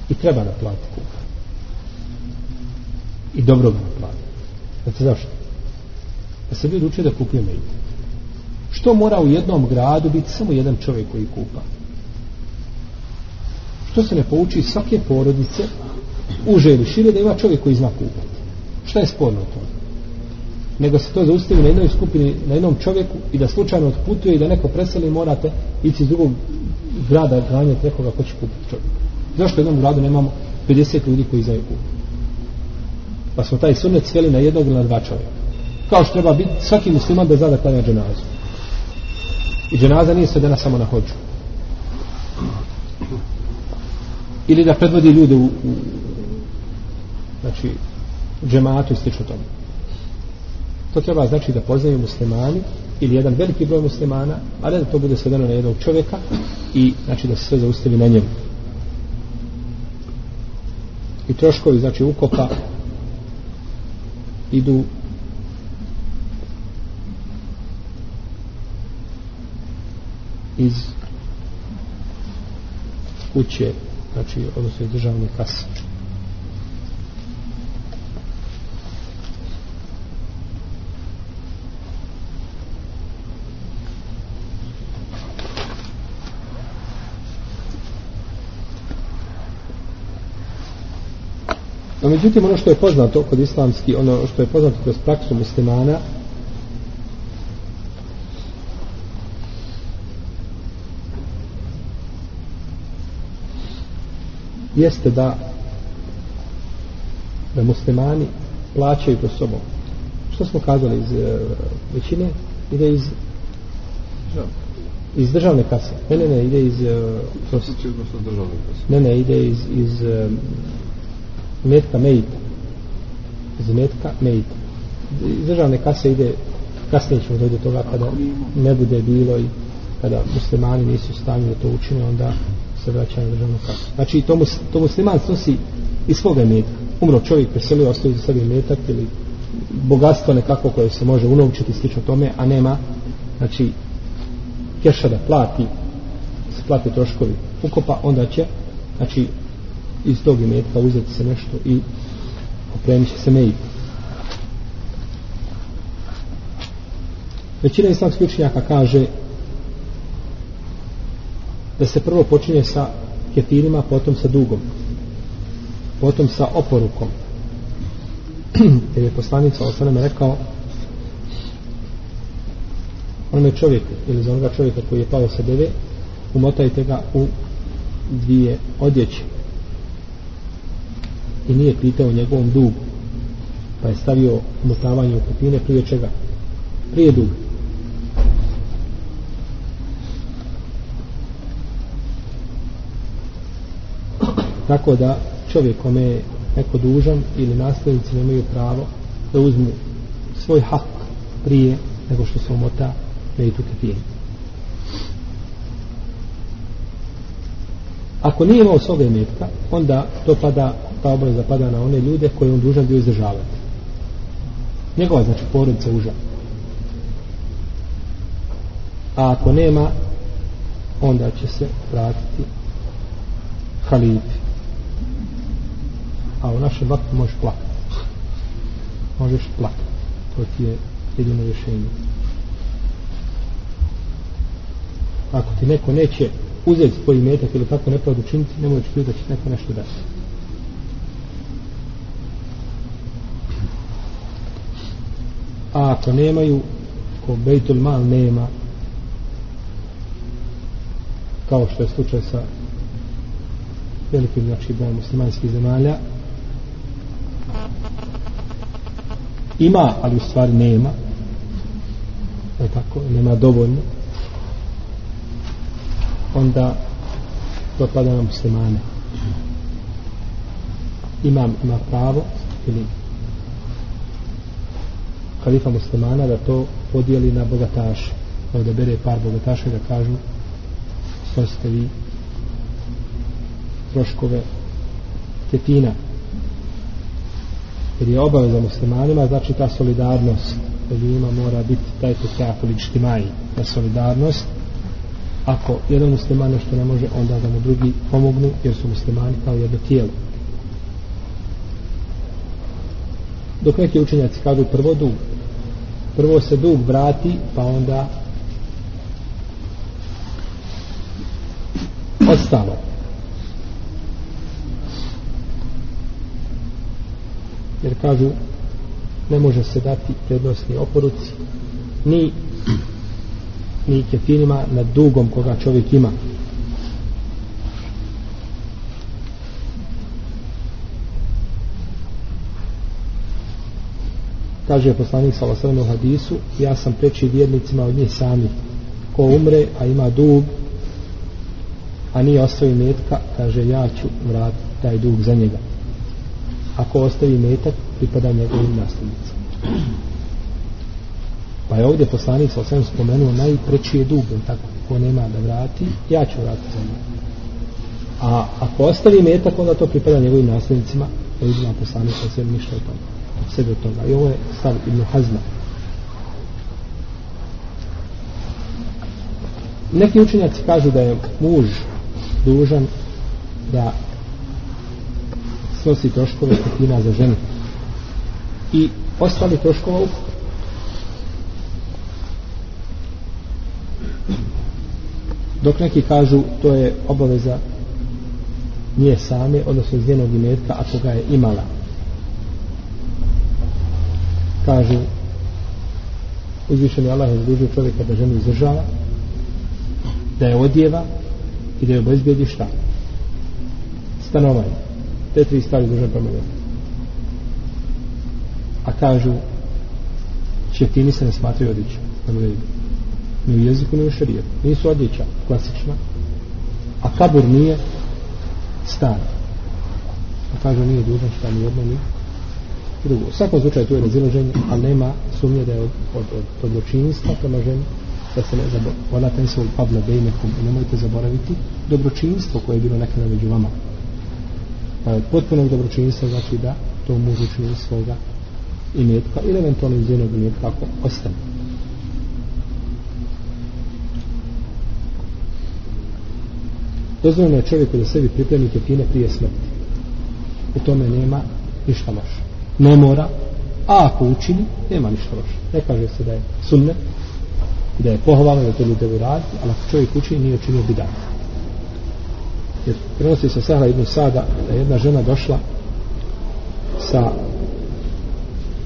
i treba da plati kufr. i dobro ga naplatiti. Znate zašto? Da se ljudi uče da kupuje medije što mora u jednom gradu biti samo jedan čovjek koji kupa? Što se ne pouči svake porodice uže ili šire da ima čovjek koji zna kupati? Šta je sporno to nego se to zaustavi na jednoj skupini na jednom čovjeku i da slučajno otputuje i da neko preseli morate ići iz drugog grada ganjati nekoga ko će kupiti čovjeka zašto u jednom gradu nemamo 50 ljudi koji znaju kupiti pa smo taj sunet sveli na jednog ili na dva čovjeka. Kao što treba biti svaki musliman da zna da klanja dženazu. I dženaza nije svedena samo na hođu. Ili da predvodi ljude u, u znači džematu i slično tomu. to treba znači da poznaju muslimani ili jedan veliki broj muslimana ali da to bude svedeno na jednog čovjeka i znači da se sve zaustavi na njemu i troškovi znači ukopa idu iz kuće znači odnosno iz državne kase. No, međutim, ono što je poznato kod islamski, ono što je poznato kroz praksu muslimana, jeste da da muslimani plaćaju to sobom. Što smo kazali iz uh, većine? Ide iz iz državne kase. Ne, ne, ne, ide iz uh, ne, ne, ide iz iz uh, metka mejita Iz metka mejita Iz državne kase ide kasnije ćemo doći do toga kada ne bude bilo i kada muslimani nisu stanju da to učine, onda se vraća na državnu kasu. Znači, to, mus, to musliman snosi iz svoga metka. Umro čovjek, preselio, ostaje za sebi metak ili bogatstvo nekako koje se može unovčiti slično tome, a nema, znači, keša da plati, se plate troškovi ukopa, onda će, znači, iz tog imetka uzeti se nešto i opremit će se mejit. Većina islamskih učenjaka kaže da se prvo počinje sa kefirima, potom sa dugom, potom sa oporukom. Jer je poslanica Osanem rekao onome čovjeku ili za onoga čovjeka koji je pao sa deve umotajte ga u dvije odjeće i nije pitao njegovom dugu pa je stavio umotavanje u kupine prije čega prije duga tako da čovjek kome je neko dužan ili nasljednici nemaju pravo da uzmu svoj hak prije nego što se umota meditu kefinu. Ako nije imao svoga imetka, onda to pada, ta obaveza pada na one ljude koje on dužan bio izdržavati. Njegova, znači, porodica uža. A ako nema, onda će se vratiti halifi. A u našem vaktu možeš plakati. Možeš plakati. To ti je jedino rješenje. Ako ti neko neće uzeti svoj metak ili tako nepravdu činiti, nemoj očekivati da će neko nešto dati. A ako nemaju ko Bejtul Mal nema. Kao što je slučaj sa velikim znači brojem muslimanskih zemalja. Ima ali u stvari nema. Je tako, nema dovoljno. Onda to pada na muslimane. Imam ima pravo ili kalifa muslimana da to podijeli na bogataše. Da bere par bogataša da kažu snosite vi troškove ketina. Jer je obaveza muslimanima znači ta solidarnost među njima mora biti taj tekaful ičtimaj ta solidarnost ako jedan musliman nešto ne može onda da mu drugi pomognu jer su muslimani kao jedno tijelo. Dok neki učenjaci kažu prvo dug prvo se dug vrati pa onda ostalo. Jer kažu ne može se dati prednosni oporuci ni ni kefinima nad dugom koga čovjek ima. Kaže poslanik sallallahu u hadisu ja sam preči vjernicima od njih sami ko umre a ima dug a nije ostavi metka kaže ja ću vratiti taj dug za njega. Ako ostavi metak pripada njegovim nasljednicima. pa je ovdje poslanik sa osvijem spomenuo najpreći je dug tako? Ko nema da vrati ja ću vratiti za njega. A ako ostavi metak onda to pripada njegovim nasljednicima ne je poslanik sa osvijem ništa o tome sve do toga. I ovo je stav Ibn Hazma. Neki učenjaci kažu da je muž dužan da snosi troškove skupina za ženu. I ostali troškova ukupno dok neki kažu to je obaveza nije same odnosno iz njenog imetka ako ga je imala kažu uzvišeni Allah je zadužio čovjeka da ženu izdržava da je odjeva i da je obezbijedi šta? Stanovanje. Te tri stvari dužan promeniti a kažu četini se ne smatraju odjeća ni u jeziku ni u šarijetu nisu odjeća klasična. A kabur nije stan. A kažu nije dužan šta ni jedno drugo. U svakom slučaju tu je razilaženje, ali nema sumnje da je od, od, od, od dobročinstva prema ženi, da se ne zaboravi. Ona ten se ulpavla bejnekom i nemojte zaboraviti dobročinstvo koje je bilo nekada među vama. Pa je potpuno dobročinstvo znači da to muž učini svoga imetka ili eventualno iz jednog imetka ako ostane. Dozvoljeno je čovjeku da sebi pripremi kefine prije smrti. U tome nema ništa loše ne mora a ako učini, nema ništa loše. Ne kaže se da je sunne da je pohvalno da to ljudi uradi ali ako čovjek učini, nije učinio bidat. Jer prenosi se Sahra ibn Sada da je jedna žena došla sa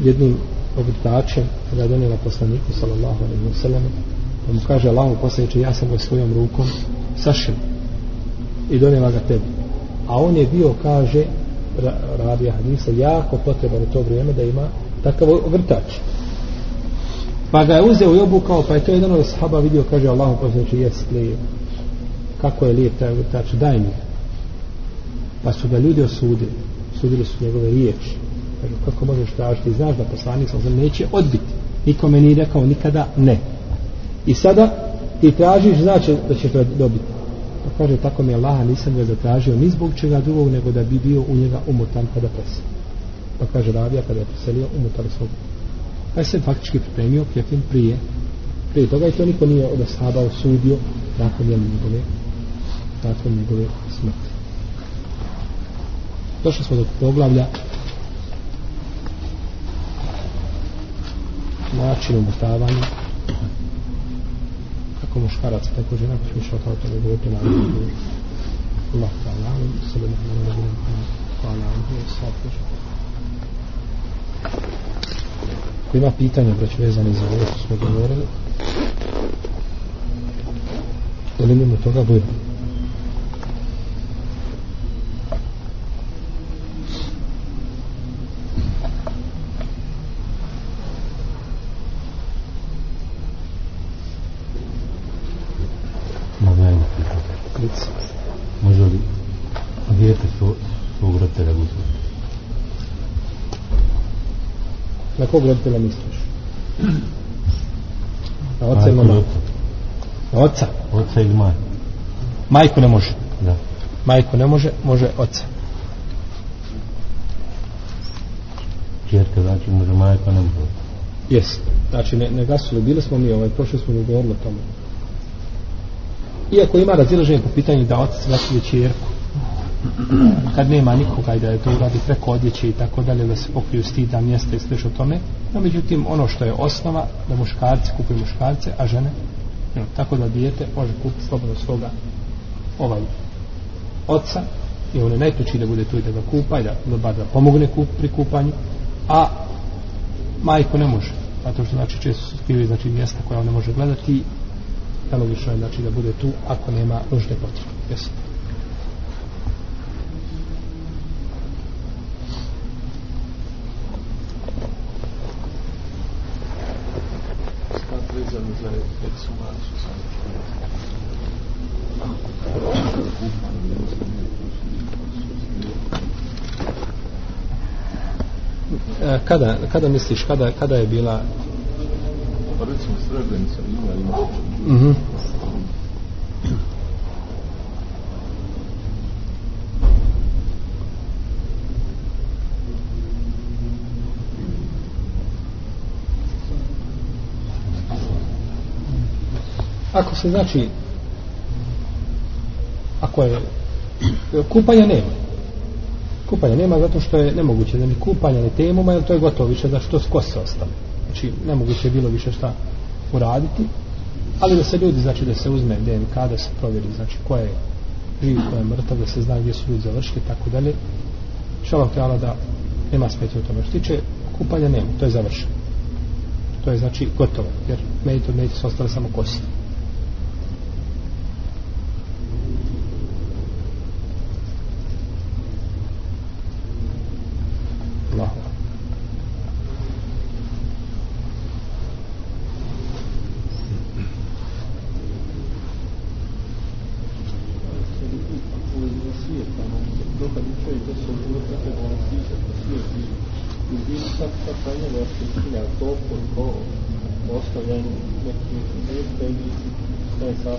jednim obrtačem kada je donijela poslaniku sallallahu alaihi wa sallam pa mu kaže Allahu poslaniče ja sam ga svojom rukom sašil i donijela ga tebi. A on je bio kaže ravija hadisa jako potreban u to vrijeme da ima takav vrtač. Pa ga je uzeo i obukao pa je to jedan od sahaba vidio kaže Allahu poznaći jes lijep kako je lijep taj vrtač daj mi. Pa su ga ljudi osudili sudili su njegove riječi. Kažu kako možeš tražiti? Znaš da poslanik sam neće odbiti. Nikome nije rekao nikada ne. I sada ti tražiš znači da ćeš to dobiti kaže, tako mi Allaha nisam ga zatražio ni zbog čega drugog, nego da bi bio u njega umotan kada presi Pa kaže, Ravija, kada je preselio, umotali svog. Pa je se faktički pripremio kefin prije. Prije toga i to niko nije od ashaba osudio nakon njegove, nakon njegove smrti. Došli smo do poglavlja način umotavanja kako muškarac, tako žena, pa smo šao to ne govorite na Allah ta'ala, sallam, sallam, sallam, sallam, sallam, Ako ima pitanja, braću, vezani za ovo što smo govorili, ili mimo toga bude. Mogu ja jedno pitanje. Krici. Može li dijete svo, svog roditelja uzeti? Na kog roditelja misliš? Na oca ili Majku na oca. Oca ili majku? Majku ne može. Da. Majku ne može, može oca. Čerka znači može majka, ne može. Jes. Znači, ne, ne gasuli. Bili smo mi, ovaj, prošli smo mi govorili o tome. Iako ima razilaženje po pitanju da otac vasilje čerku, kad nema nikoga i da je to uradi preko odjeće i tako dalje, da se pokriju stida mjesta i sliš o tome, no međutim, ono što je osnova, da muškarci kupuju muškarce, a žene, no, tako da dijete može kupiti slobodno svoga ovaj oca i on je najpreći da bude tu i da ga kupa i da, da bar da pomogne kup, pri kupanju, a majko ne može, zato što znači često su skrivi znači mjesta koja on ne može gledati nelogično je znači da bude tu ako nema nužne potrebe. Jesu. Stvar vezano za ekshumaciju samo E, kada, kada misliš, kada, kada je bila? Pa recimo Srebrenica ima ima. Mhm Ako se znači ako je kupanja nema. Kupanja nema zato što je nemoguće da ni kupanja ni temuma jer to je gotovo više da što skose ostane znači nemoguće je bilo više šta uraditi ali da se ljudi znači da se uzme DNK da se provjeri znači ko je živ ko je mrtav da se zna gdje su ljudi završili tako dalje. Šalav tjela da nema smetje u tome. Što tiče kupanja nema to je završeno. To je znači gotovo jer medit od medit su ostale samo kosti Allahu akbar. dokad bi čovjek da se odgovor da treba on pisati na svijet i i u biti sad sad sa njega se ispunja to koliko ostavljanje nekih mjesta ili šta je sastav.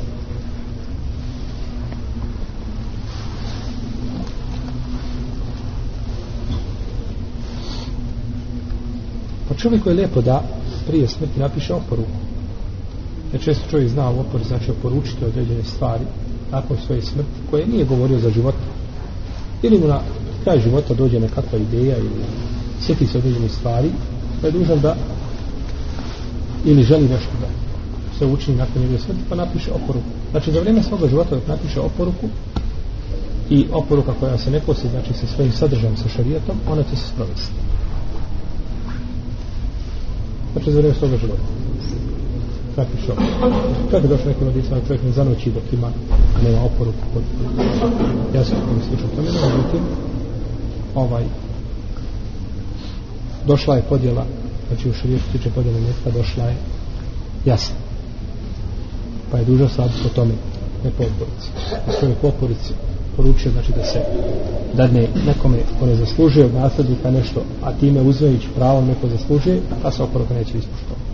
Pa čovjeku je lijepo da prije smrti napiše oporuku. Jer često čovjek zna u opori, znači oporučiti određene stvari nakon svoje smrti, koje nije govorio za život. Ili mu na kraj života dođe nekakva ideja ili sjeti se određene stvari, pa je dužan da ili želi nešto da se učini nakon njegove smrti, pa napiše oporuku. Znači za vrijeme svoga života dok napiše oporuku i oporuka koja se ne kosi, znači sa svojim sadržajem, sa šarijetom, ona će se sprovesti. Znači za vrijeme svoga života. Kakvi šok. Kako je došlo nekim odicama, čovjek ne zanoći dok ima, nema oporuku kod ja sam kako mi slično tome, no, međutim, ovaj, došla je podjela, znači u širijetu tiče podjela metka, došla je jasno. Pa je dužan sad po tome, ne po oporici. Čovjek po oporici poručio, znači da se dadne nekome ko ne zaslužuje od naslednika nešto, a time uzvajući pravo neko zaslužuje, ta se oporoka neće ispoštovati.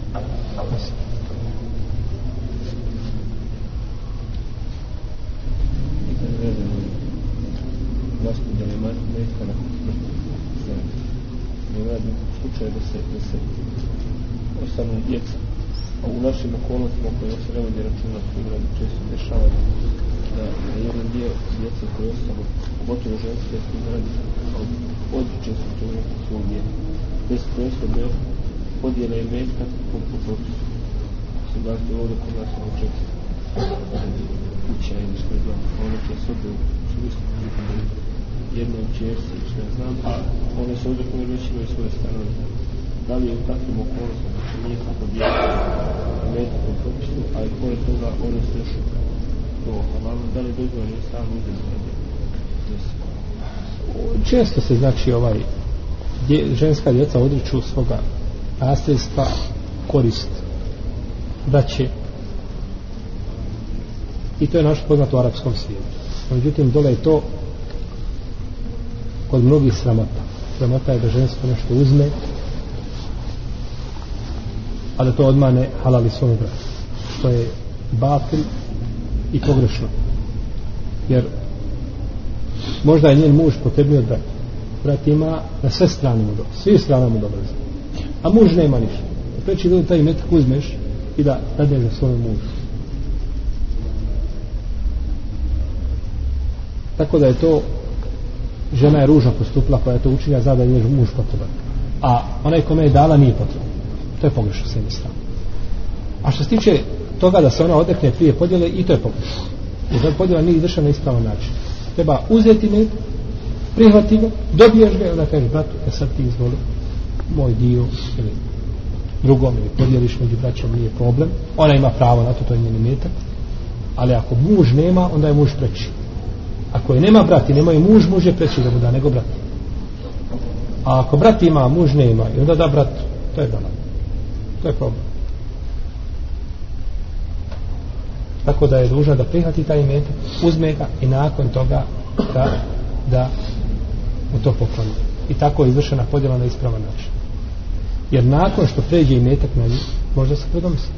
Jasno. Pitanje metka na smrti. Ne da se, da se ostanu djeca. A u našim okolnostima koje se ne vodi računa, koji radi često dešava da, da jedan dio djece koje ostalo, pogotovo ženske, s tim radi, odliče se to u svog djeta. Bez presode podjela i metka po, po Mislim da ste ovdje kod nas ono često kuća ili što je znam, ono će se su visoko jednom čerci, što ja znam, a one se ovdje koje već imaju svoje stanove. da li je u takvim okolnostima, znači nije kako djeti, metka po propisu, a i pored toga one se još to halalno, da li dozvoljeno sam uzeti često se znači ovaj dje, ženska djeca odriču svoga nasljedstva korist da će i to je naš poznat u arapskom svijetu. Međutim dole je to kod mnogih sramota. Sramota je da žensko nešto uzme a da to odmane halali svom bratu. Što je batil i pogrešno. Jer možda je njen muž potrebnio brat brat ima na sve strane mu dobro svi strane mu dobro a muž nema ništa. Preći da taj metak uzmeš i da dadeš za svoj mužu. tako da je to žena je ružno postupila koja je to učinja zna da je muž potreban. A onaj kome je dala nije potreban. To je pogrešno s jedne strane a što se tiče toga da se ona odrekne prije podjele i to je pokušao. jer da podjela nije izvršena na ispravan način. Treba uzeti med prihvati ga, dobiješ ga i onda kažeš bratu, e sad ti izvoli moj dio ili drugom ili podjeliš među braćom nije problem. Ona ima pravo na to, to je njeni metak ali ako muž nema, onda je muž preći ako je nema brat i nema i muž, muž je preći da mu da nego brat. A ako brat ima, muž nema i onda da brat, to je balan to je problem. Tako da je dužna da prihvati taj imetak uzme ga i nakon toga da, da mu to pokloni. I tako je izvršena podjela na ispravan način. Jer nakon što pređe imetak na njih možda se predomisli.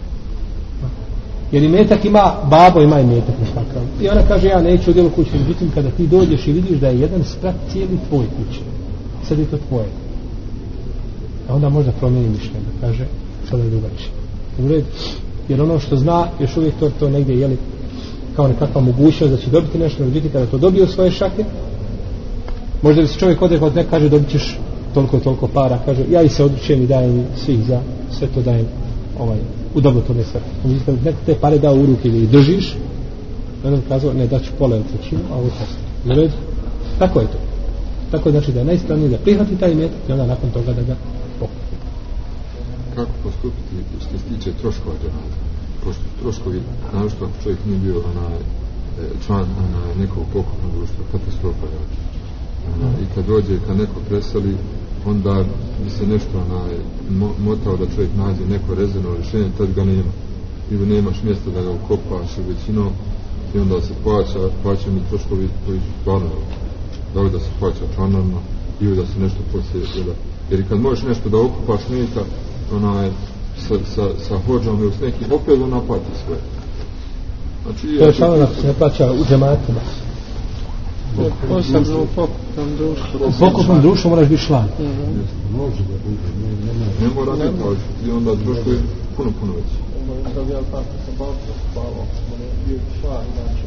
Jer imetak ima babo ima imetak na nekakav i ona kaže ja neću udjelu kuće međutim kada ti dođeš i vidiš da je jedan sprat cijeli tvoj kuće sad je to tvoje. A onda možda promijeni mišljenje da kaže sada je drugačije. U redu jer ono što zna još uvijek to, to negdje jeli kao nekakva mogućnost da će dobiti nešto međutim kada to dobije u svoje šake možda bi se čovjek odrekao od ne kaže dobit ćeš toliko i toliko para. Kaže ja i se odručujem i dajem svih za sve to dajem ovaj, u dobrotvorne svrhe. Međutim neko te pare dao u ruke ili držiš. Onda bi kazao ne daću pola ili trećinu a ovo posto tako je to. Tako je znači da je najstranije da prihvati taj metak i onda nakon toga da ga kako postupiti što se tiče troškova dženaza pošto troškovi našto ako čovjek nije bio onaj e, član onaj, nekog pokupnog društva katastrofa je i kad dođe kad neko preseli onda bi se nešto onaj, motao da čovjek nađe neko rezervno rješenje tad ga nema. Ili nemaš mjesta da ga ukopaš u većinom i onda se plaća plaća mi troškovi koji su stvarno da li da se plaća članarno ili da se nešto poslije jer kad možeš nešto da okupaš mjesta onaj, sa, sa, sa hođom ili s nekim, opet on naplati sve. Znači, to je samo da se ne plaća u džematima. Posebno u pokupnom društvu. U pokupnom društvu moraš biti član. Može da bude, ne, ne, ne mora biti, ali i onda društvo je puno, puno veće. Da bi ja tako sa balkom spavao, on je bio član, znači,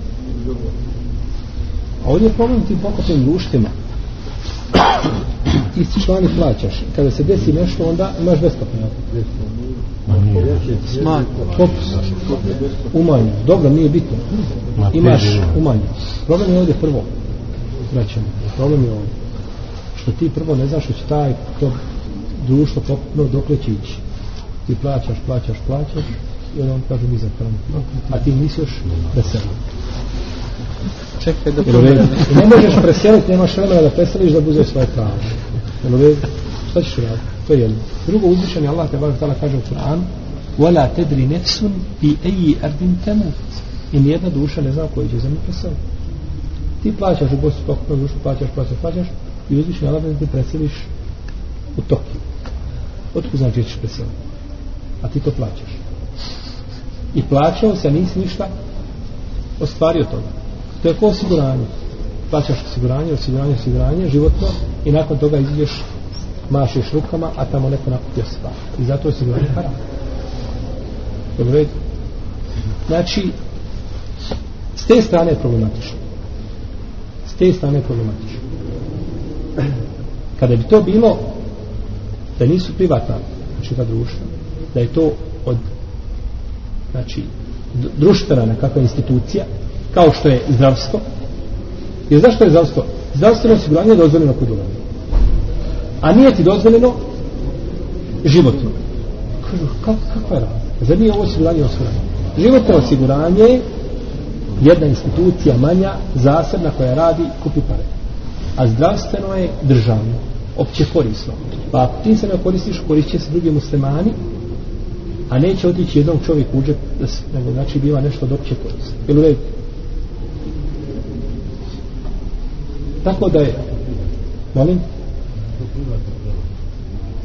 A ovdje je problem tim pokupnim društvima ti si člani plaćaš. Kada se desi nešto onda imaš besplatno smanj. Popus umanj. Dobro nije bitno. Imaš umanj. Problem je ovdje prvo Vraćamo. problem je ovdje. Što ti prvo ne znaš što će taj to društvo pokupno dokle će ići. Ti plaćaš, plaćaš, plaćaš i onda on kaže mi za a ti nisi još veselo čekaj da provede. ne možeš preseliti, nemaš vremena da preseliš da buze svoje pravo. Jel uvijek? Šta ćeš raditi? To je jedno. Drugo uzvišenje Allah te baš tala kaže u Kur'an وَلَا تَدْرِ نَفْسٌ فِي أَيِّ أَرْضٍ تَمُوتِ I nijedna duša ne zna koji će zemlji preseliti. Ti plaćaš u Bosni pokupnu dušu, plaćaš, plaćaš, plaćaš i uzvišenje Allah da ti preseliš u Tokiju. Otkud znači ćeš preseliti? A ti to plaćaš. I plaćao se, nisi ništa ostvario toga. To je ko osiguranje. Plaćaš osiguranje, osiguranje, osiguranje, životno i nakon toga izađeš, mašiš rukama, a tamo neko nakupio sva. I zato je osiguranje haram. Dobro je. Znači, s te strane je problematično. S te strane je problematično. Kada bi to bilo da nisu privatna znači ta društva, da je to od znači društvena nekakva institucija kao što je zdravstvo. Jer zašto je zdravstvo? Zdravstveno osiguranje je dozvoljeno kod umrli. A nije ti dozvoljeno životno. Kažu, kak, kakva je razlika? Zar nije ovo osiguranje osiguranje? Životno osiguranje je jedna institucija manja, zasebna koja radi kupi pare. A zdravstveno je državno, opće korisno. Pa ako ti se ne koristiš, koristit se drugi muslimani, a neće otići jednom čovjek u džep, nego znači biva nešto od opće korisno. Jel u redu? Tako da je, molim?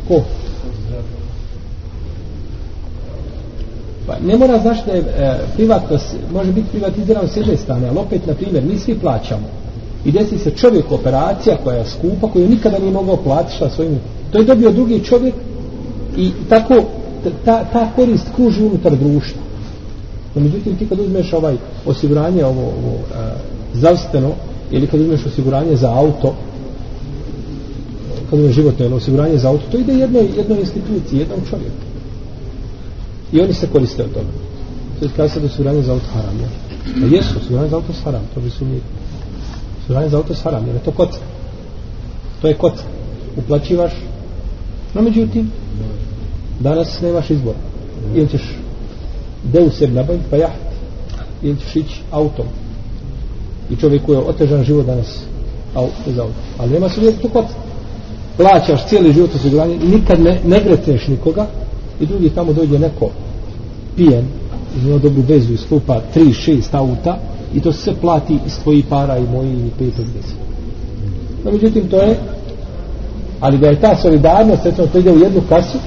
Ko? Pa ne mora znaš da je e, privatno, može biti privatizirano s jedne strane, ali opet, na primjer, mi svi plaćamo. I desi se čovjek operacija koja je skupa, koju nikada nije mogao platiti sa svojim... To je dobio drugi čovjek i tako ta, ta korist kruži unutar društva. No, međutim, ti kad uzmeš ovaj osiguranje ovo, ovo e, zdravstveno, ili kad uzmeš osiguranje za auto, kad uzmeš životno jedno osiguranje za auto, to ide jednoj, jednoj instituciji, jednom čovjeku. I oni se koriste od toga. To je kada se da osiguranje za auto haram, je A pa jesu, osiguranje za auto je haram, to bi su mi... Osiguranje za auto je haram, jer je to kocka. To je kocka. Uplaćivaš, no međutim, danas nemaš izbor. Ili ćeš deuseb nabaviti, pa jaht, ili ćeš ići autom. I čovjeku je otežan život danas, auto za auto. Ali nema se uvijek kocka. Plaćaš cijeli život osiguranje, nikad ne, ne greteš nikoga, i drugi tamo dođe neko pijen ima dobru vezu i skupa 3-6 auta i to sve plati iz tvojih para i moji i 5 10 no međutim to je ali da je ta solidarnost recimo to ide u jednu kasu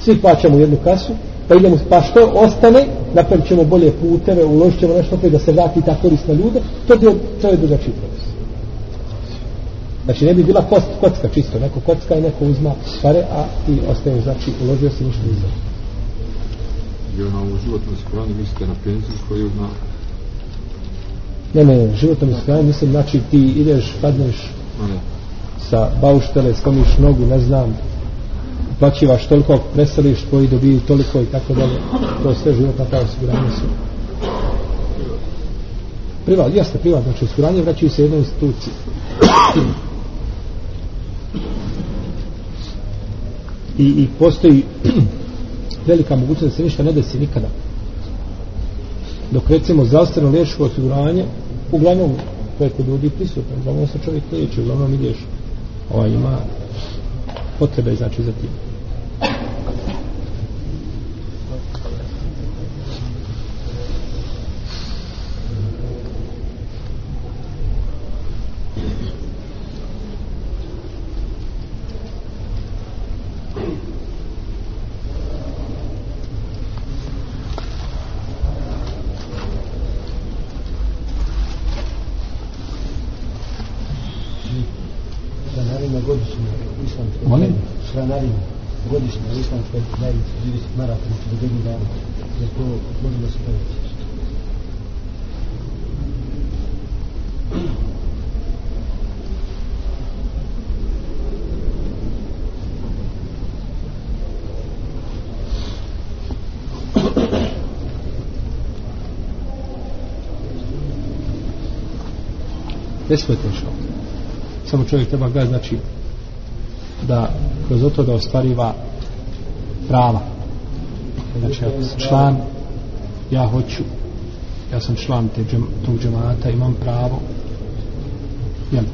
svi plaćamo u jednu kasu pa idemo pa što ostane napravit ćemo bolje puteve uložit ćemo nešto opet da se vrati ta korist na ljude to, je, to je drugačiji proces Znači ne bi bila kost, kocka čisto, neko kocka i neko uzma pare, a ti ostaje, znači uložio si ništa izra. I ona u životnom osiguranje mislite na penzijsko ili na... Ne, ne, životnom osiguranje mislim, znači ti ideš, padneš ne. sa bauštele, skomiš nogu, ne znam, plaćivaš toliko, preseliš, tvoji dobiju toliko i tako dalje. To je sve životna ta osiguranja su. Privat, jeste privat, znači osiguranje vraćaju se jednoj instituciji. i, i postoji velika mogućnost da se ništa ne desi nikada dok recimo zdravstveno liječko osiguranje uglavnom preko ljudi prisutno uglavnom se čovjek liječi uglavnom ideš ovaj ima potrebe znači za tim. Ne smete. Samo čovjek treba gledati, znači, da kroz to da ostvariva prava. Znači, ako sam član, ja hoću, ja sam član te džem, tog džemata, imam pravo, jel,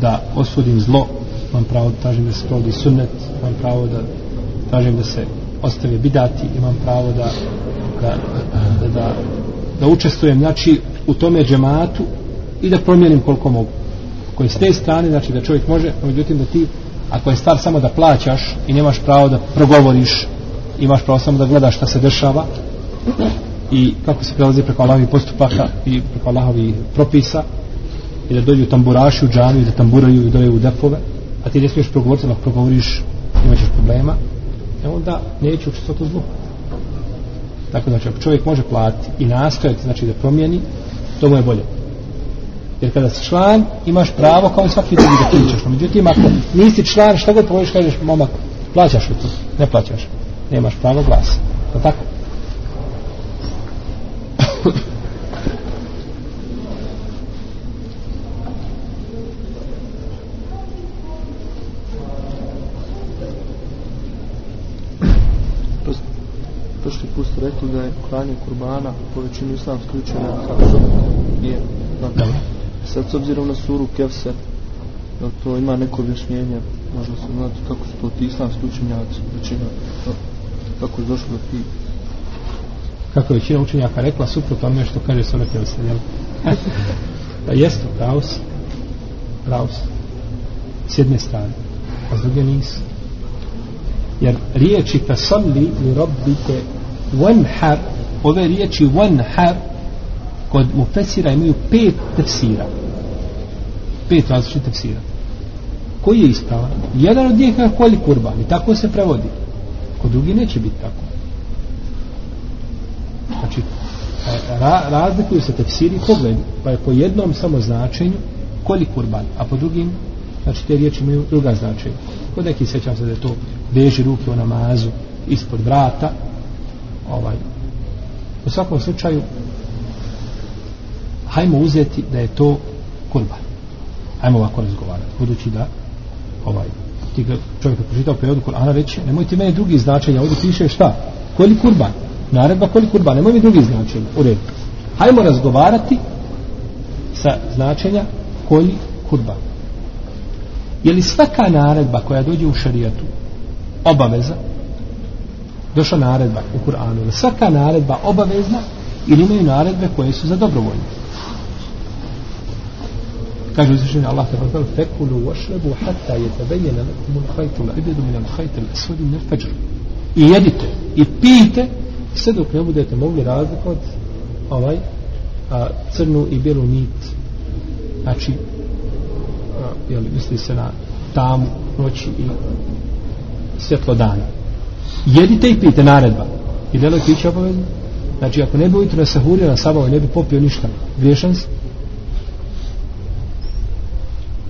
da osudim zlo, imam pravo da tražim da se provodi sunnet, imam pravo da tražim da se ostave bidati, imam pravo da da, da, da, da učestvujem, znači, u tome džematu i da promijenim koliko mogu. Ako je s te strane, znači da čovjek može, međutim da ti, ako je stvar samo da plaćaš i nemaš pravo da progovoriš, imaš pravo samo da gledaš šta se dešava i kako se prelazi preko Allahovih postupaka i preko Allahovih propisa i da dođu tamburaši u džanu i da tamburaju i doje u depove, a ti ne smiješ progovoriti, ako progovoriš imat ćeš problema, e onda neće učestvati u zlu. Tako znači, ako čovjek može platiti i nastojati, znači da promijeni, to mu je bolje. Jer kada si član, imaš pravo kao i svaki drugi da pričaš. No, međutim, ako nisi član, šta god proviš, kažeš, momak, plaćaš li to? Ne plaćaš. Nemaš pravo glasa. To tako? prošli put ste rekli da je klanje kurbana u povećini islamskih učenja kao što je na dobro sad s obzirom na suru Kevser da to ima neko objašnjenje možda se znati kako su to ti islamski učenjaci većina kako je došlo do ti kako je većina učenjaka rekla suprotno onome što kaže Sura Kevser, jel? da pravo si. Pravo si. S jedne strane. A s druge nisu. Jer riječi tasalli li rabbike wanhar, ove riječi wanhar, kod mufesira imaju pet tefsira. Pet različitih tefsira. Koji je ispravan? Jedan od njih je koli kurban i tako se prevodi. Kod drugi neće biti tako. Znači, ra, razlikuju se tefsiri pogled, pa je po jednom samo značenju koli kurban, a po drugim, znači te riječi imaju druga značenja. Kod neki sećam se da je to veži ruke u namazu ispod vrata, ovaj, u svakom slučaju, hajmo uzeti da je to kurban. Hajmo ovako razgovarati, budući da ovaj, ti ga čovjek je pročitao prevodu Kur'ana reći, nemoj ti meni drugi značenja, ovdje piše šta? Koli kurban? Naredba koli kurban, nemoj mi drugi značenja. U redu. Hajmo razgovarati sa značenja koli kurban. Je li svaka naredba koja dođe u šarijatu obaveza? Došla naredba u Kur'anu. Je li svaka naredba obavezna ili imaju naredbe koje su za dobrovoljne? Kaže uzvišenje Allah te vrlo fekulu vašrebu hatta je tebejene lakum un hajtu la ibedu min al hajtu la svodi min al i jedite i pijte sve dok ne budete mogli razlikovati ovaj a, crnu i bijelu nit. Znači a, jeli, misli se na tamu noći i svjetlo dana. Jedite i pijte naredba. I delo piće obavezno. Znači ako ne bi ujutro na sahurio na sabavu, ne bi popio ništa. Griješan si?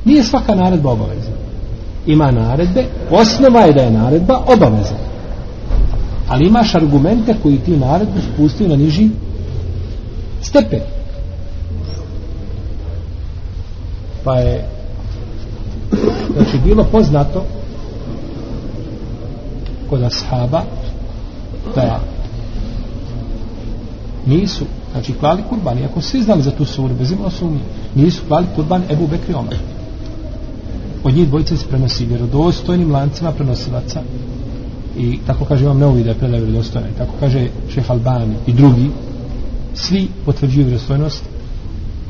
Nije svaka naredba obavezna. Ima naredbe, osnova je da je naredba obavezna. Ali imaš argumente koji ti naredbu spustuju na niži stepen. Pa je znači bilo poznato kod ashaba da nisu znači klali kurban iako svi znali za tu suru bez imala sumnje nisu klali kurban Ebu Bekri Omer od njih dvojice se prenosi vjerodostojnim lancima prenosilaca. I tako kaže imam neovi da je predaj vjerodostojna tako kaže šeh Albani i drugi. Svi potvrđuju vjerodostojnost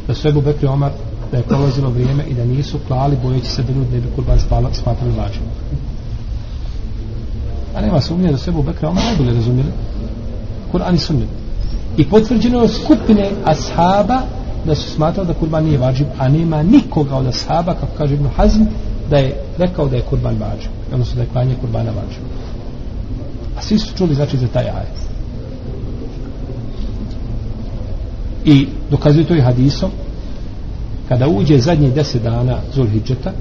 da su Ebu Bekri Omar da je prolazilo vrijeme i da nisu klali bojeći se da ljudi ne bi kurban spala, smatrali lažim a nema sumnje da su Ebu Bekri Omar najbolje razumjeli Kur'an i sunnet. I potvrđeno je skupine ashaba da su smatrali da kurban nije vađib, a nema nikoga od ashaba, kako kaže Ibn Hazm, da je rekao da je kurban vađu, odnosno da je klanje kurbana vađu. A svi su čuli znači za taj ajet. I dokazuju to i hadisom, kada uđe zadnji deset dana Zulhidžeta,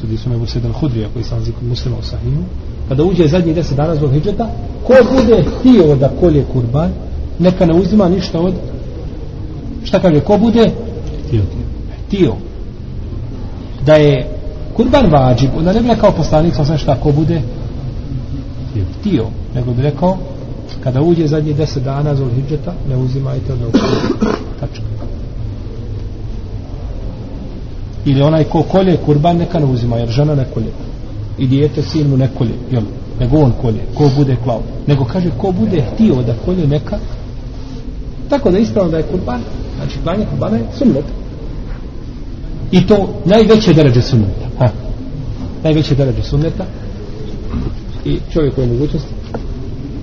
sudi su Ebu Sedan Hudrija koji sam zikom muslima u Sahimu, kada uđe zadnji deset dana Zulhidžeta, ko bude htio da kolje kurban, neka ne uzima ništa od šta kaže, ko bude? Htio. Htio. Da je kurban vađib, onda ne bi rekao poslanik, sam šta, ko bude? Htio. Nego bi rekao, kada uđe zadnji deset dana za ne uzimajte od ovog tačka. Ili onaj ko kolje kurban, neka ne uzima, jer žena ne kolje. I dijete, sin mu ne kolje, jel? Nego on kolje, ko bude klao. Nego kaže, ko bude htio da kolje neka, tako da ispravno da je kurban, znači klanje kurbana je sunnet. I to najveće deređe sunneta. Ha. Najveće deređe sunneta. I čovjek koji je mogućnost,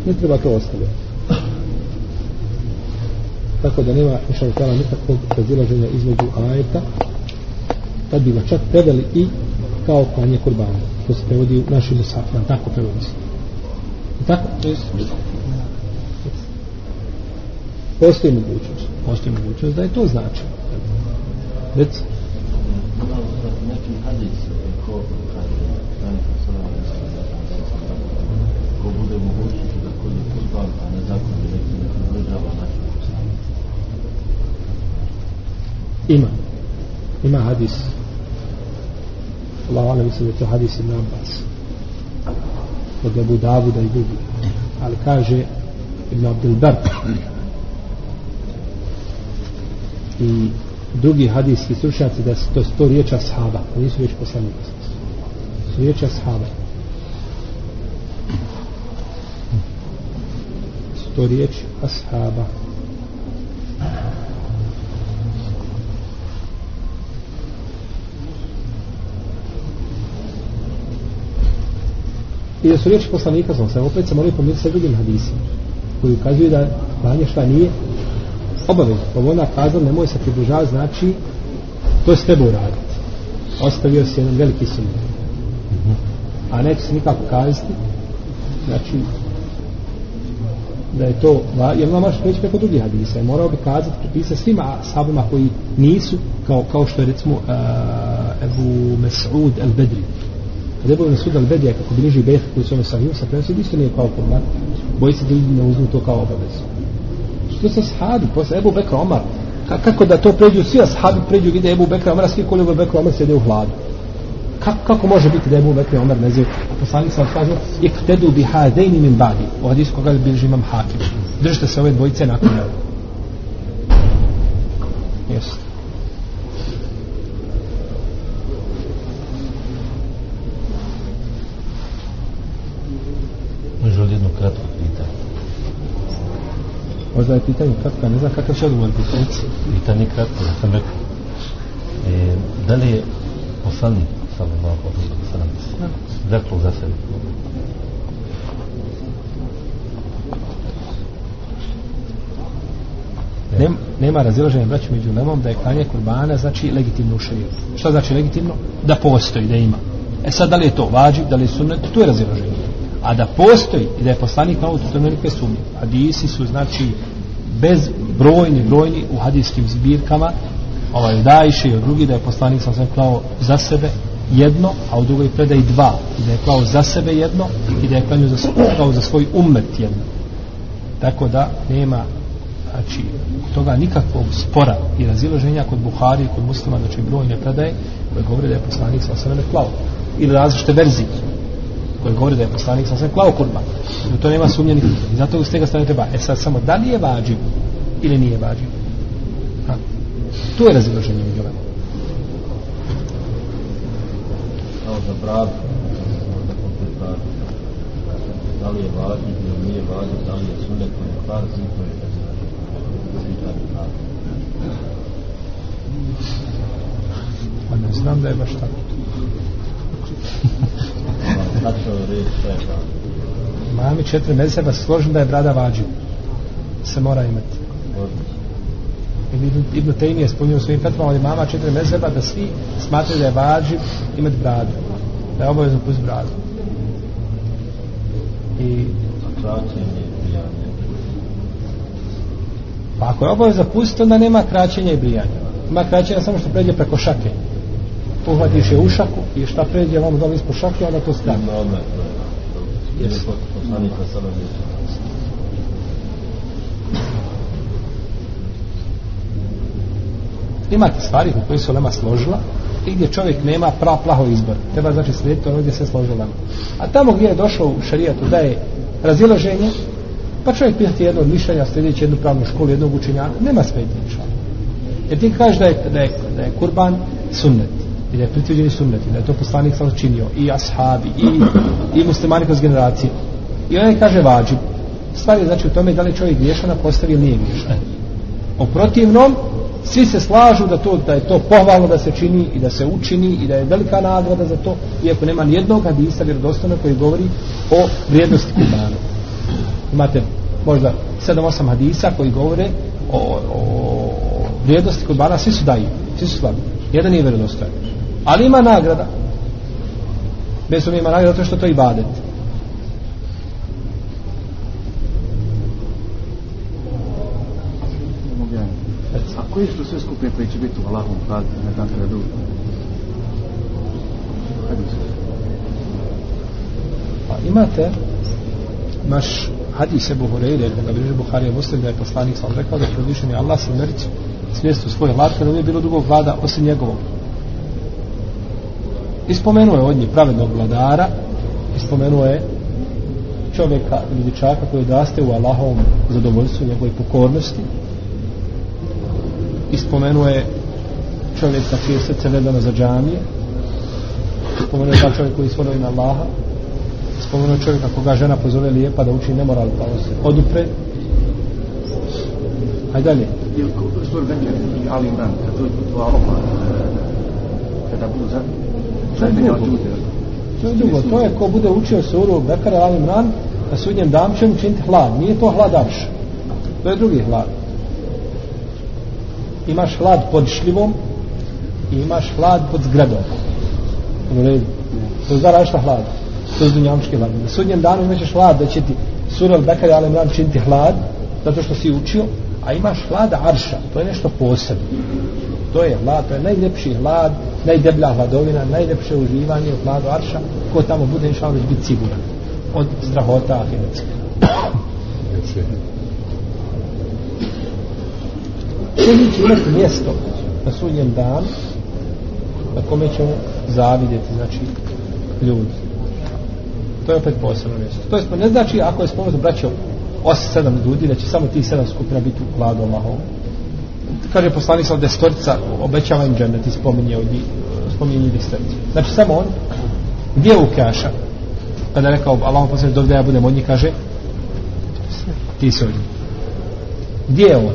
ne treba to ostaviti. Tako da nema išao tala nikakvog razilaženja između ajeta, tad bi ga čak preveli i kao klanje kurbana. To se prevodi u našim musafima, tako prevodi se. Tako? To je Postoji mogućnost. Postoji mogućnost da je to znači. Rec? Ima. Ima hadis. Allah alam mislim da je to hadis Ibn Abbas. Od Abu Davuda i drugi. Ali kaže ibn Abdul Bar i drugi hadijski stručnjaci da su to, sto riječi ashaba da nisu riječi poslanika. Su riječi ashaba. Sto riječ riječi ashaba. I da su riječi poslanika sam se opet sam moraju pomiriti sa drugim hadisima koji ukazuju da klanje šta nije obavezno pa onda kazao nemoj se približavati znači to s tebou raditi ostavio si jedan veliki sum. A neće se nikako kazati znači da je to jer ona može preći preko drugih hadisa. Morao bi kazati pripisati svima sahabima koji nisu kao, kao što je recimo uh, Ebu Mes'ud al-Bedri. kad Ebu Mes'ud al-Bedri, kako bliži Bejh koji su ono sahiju sa prenosi isto nije kao kurban boji se da ljudi ne uzmu to kao obavezu što sa sahabi posle Ebu Bekra Omar. Ka, kako da to pređu svi ashabi pređu vide Ebu Bekra Omar svi koli Ebu Bekra Omar sjede u hladu. Kako, kako može biti da Ebu Bekra Omar ne zove a poslanik sam kaže iktedu bi hadejni min badi. U hadisu koga bilži imam hakim. Držite se ove dvojice nakon njega. Jeste Može li jedno kratko. Možda je pitanje kratka, ne znam kakav će odgovor pitanje. Pitanje kratko, ja sam rekao. E, da li je poslanik, sallallahu alaihi wa sallam, rekao za sebe? Nem, nema razilaženja braću među lemom da je klanje kurbana znači legitimno u šarijetu. Šta znači legitimno? Da postoji, da ima. E sad, da li je to vađi, da li je sunnet, to je razilaženje. A da postoji i da je poslanik na to nema nikakve sumnje. Hadisi su, znači, bez brojni, brojni u hadijskim zbirkama, ovaj dajše i od drugi da je poslanik sam sam klao za sebe jedno, a u drugoj predaj dva. I da je klao za sebe jedno i da je klanio za, klao za svoj umet jedno. Tako da nema znači toga nikakvog spora i razilaženja kod Buhari i kod muslima znači brojne predaje koje govore da je poslanik sa sveme klao ili različite verzije koje govore da je poslanik sa sveme klao kurban i to nema sumnje nikakve i zato s tega strane treba e sad samo da li je vađiv ili nije vađiv ha. tu je razilaženje među vama Kao za brat. Da li je važno ili nije važno, da li je sunet ili farz, to je Pa ne znam da je baš tako. Mami četiri mezeba složen da je brada vađu. Se mora imati. Ibn, Ibn Tejmi je spominio svojim fetvama, ali mama četiri mezeba da svi smatraju da je vađu imati bradu. Da je obavezno pust bradu. I Pa ako je obaveza pustiti, onda nema kraćenja i brijanja. Ima kraćenja samo što pređe preko šake. Uhvatiš je u šaku i šta pređe vam dole ispod šake, onda to. No, odmah. Yes. Poslanika sada Imate stvari u koje su lema složila i gdje čovjek nema prav plaho izbor. Treba znači slijediti ono gdje se složila lema. A tamo gdje je došao u šarijatu da je razilaženje, Pa čovjek pitati jedno od mišljenja, sljedeći jednu pravnu školu, jednog učenjaka, nema smetnje. Jer ti kažeš da je, da je, da je kurban sunnet, i da je pritvrđeni sunnet, i da je to poslanik sam činio, i ashabi, i, i muslimani kroz generacije. I onaj kaže vađib. Stvar je znači u tome da li čovjek griješan, a postavi ili nije griješan. U protivnom, svi se slažu da, to, da je to pohvalno da se čini i da se učini i da je velika nagrada za to, iako nema ni jednog hadisa vjerodostojnog koji govori o vrijednosti kurbana imate možda 7-8 hadisa koji govore o, o, o vrijednosti kod svi su daju, svi su slabi. Jedan je vjerodostojan. Ali ima nagrada. Bez ima nagrada zato što to je ibadet. A koji su sve skupine koji će biti u Allahom kazati na dan kada dođu? Pa imate naš hadis Ebu Hureyre, da ga bliže Buharija Muslim, da je poslanik sam rekao da je je Allah sa mericu svijest u svoj hlad, kada nije bilo drugog vlada osim njegovog. Ispomenuo je od njih pravednog vladara, ispomenuo je čovjeka ili dječaka koji odraste u Allahovom zadovoljstvu, njegovoj pokornosti. Ispomenuo je čovjeka čije srce vedano za džamije. Spomenuo je ta čovjek koji svono na Allaha. Spomenuo je čovjeka koga žena pozove lijepa da uči nemoral pa on se odupre. Hajde dalje. Sur Benjer i Ali Imran, kad dođu dva oba, kada budu za... To je drugo. To je drugo. To je ko bude učio suru Bekara Ali Imran, na sudnjem danu će mu činiti hlad. Nije to hlad arš. To je drugi hlad. Imaš hlad pod šljivom i imaš hlad pod zgradom. U redu. To je zara šta hlad. To je dunjamski hlad. Na sudnjem danu imaš hlad da će ti sura Bekara Ali Imran činiti hlad zato što si učio, a imaš hlada arša. To je nešto posebno. To je hlad, to je najljepši hlad, najdeblja hladovina, najljepše uživanje u hladu arša, ko tamo bude išao već biti siguran od strahota ahiretska. Čini će imati mjesto na sudnjem danu na kome ćemo zavidjeti, znači, ljudi. To je opet posebno mjesto. To je, ne znači ako je spomenuto braćo 8-7 ljudi, da će samo ti 7 skupina biti u hladu Allahovom. Kaže poslanik sa destorica, obećava im džennet i spominje od njih, spominje njih destorica. Znači samo on, gdje je u? Kada pa je rekao, Allah poslanik, dok da ja budem od njih, kaže, ti si od njih. Gdje je on?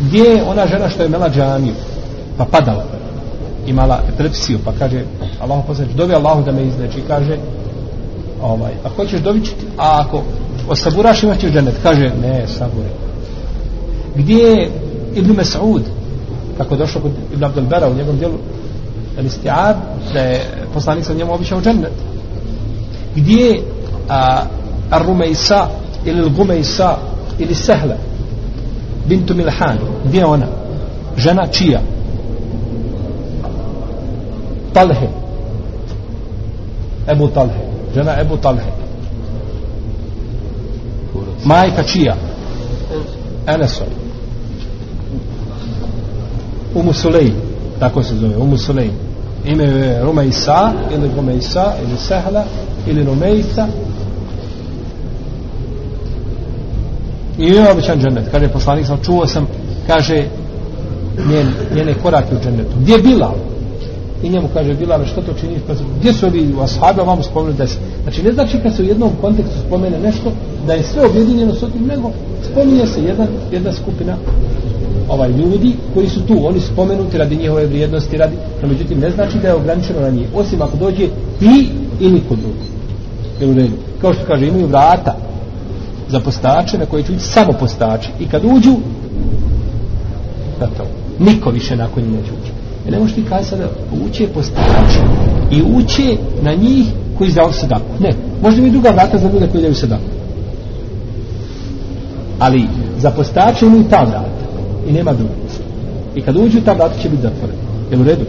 Gdje je ona žena što je mela džaniju Pa padala. Imala epilepsiju, pa kaže, Allah poslanik, dobi Allahu da me izleči, kaže, ovaj, ako hoćeš dovićiti, a ako osaburaš imaš ćeš džennet, kaže, ne, sabure. Gdje je Ibn Mas'ud, kako je došao kod Ibn Abdel Bera u njegovom dijelu, al isti'ab, da je poslanik sa njemu obišao džennet. Gdje je Ar-Rumejsa, ili Al-Gumejsa, ili Sehla, bintu Milhan, gdje je ona? Žena čija? Talhe. Ebu Talhe. Žena Ebu Talhe. Majka čija? Enesov. Umu Sulejm. Tako se zove. Umu Sulejm. Ime je Rumejsa, ili Rumejsa, ili Sehla, ili Rumejsa. I je običan džennet. Kaže poslanik sam, čuo sam, kaže, njen, njene korake u džennetu. Gdje je Bilal? I njemu kaže Bilal, što to činiš? Pa, gdje su ovi ashabi, a vam spomenu deset? Znači, ne znači kad se u jednom kontekstu spomene nešto, da je sve objedinjeno s otim, nego spominje se jedan, jedna skupina ovaj ljudi koji su tu, oni spomenuti radi njihove vrijednosti, radi, no međutim ne znači da je ograničeno na njih, osim ako dođe ti i niko drugi. Jel u redu? Kao što kaže, imaju vrata za postače na koje će ući samo postači i kad uđu, to, niko više nakon njih neće ući. E ne možeš ti kada sada uće postači i uće na njih koji izdao sadaku. Ne, možda mi druga vrata za ljude koji daju sadaku. Ali za postače imaju ta vrata i nema druga. I kad uđu ta vrata će biti zatvorena. Jel u redu?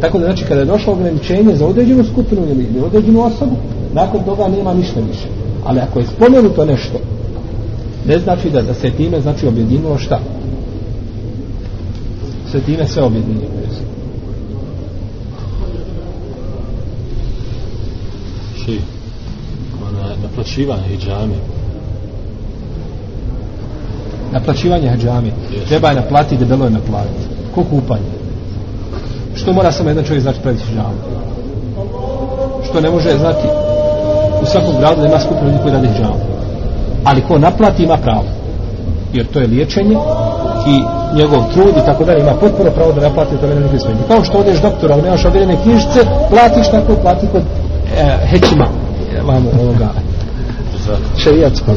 Tako da znači kada je došlo ograničenje za određenu skupinu ili određenu osobu, nakon toga nema ništa više. Ali ako je spomenuto nešto, ne znači da, da se time znači objedinilo šta? Se time sve objedinilo. Ši, ona naplaćivanje hijjami, naplaćivanje hađami treba je naplatiti debelo je naplatiti. Ko kupanje? Što mora samo jedan čovjek znači praviti hađamu što ne može znati? U svakom gradu ima skupno ljudi koji radi hađamu ali ko naplati ima pravo. Jer to je liječenje i njegov trud i tako dalje. Ima potpuno pravo da naplati to nekaj svojim. Kao što odeš doktora ali nemaš ovjerene knjižice platiš tako plati kod e, hećima. Vamo ovoga. Šerijatskog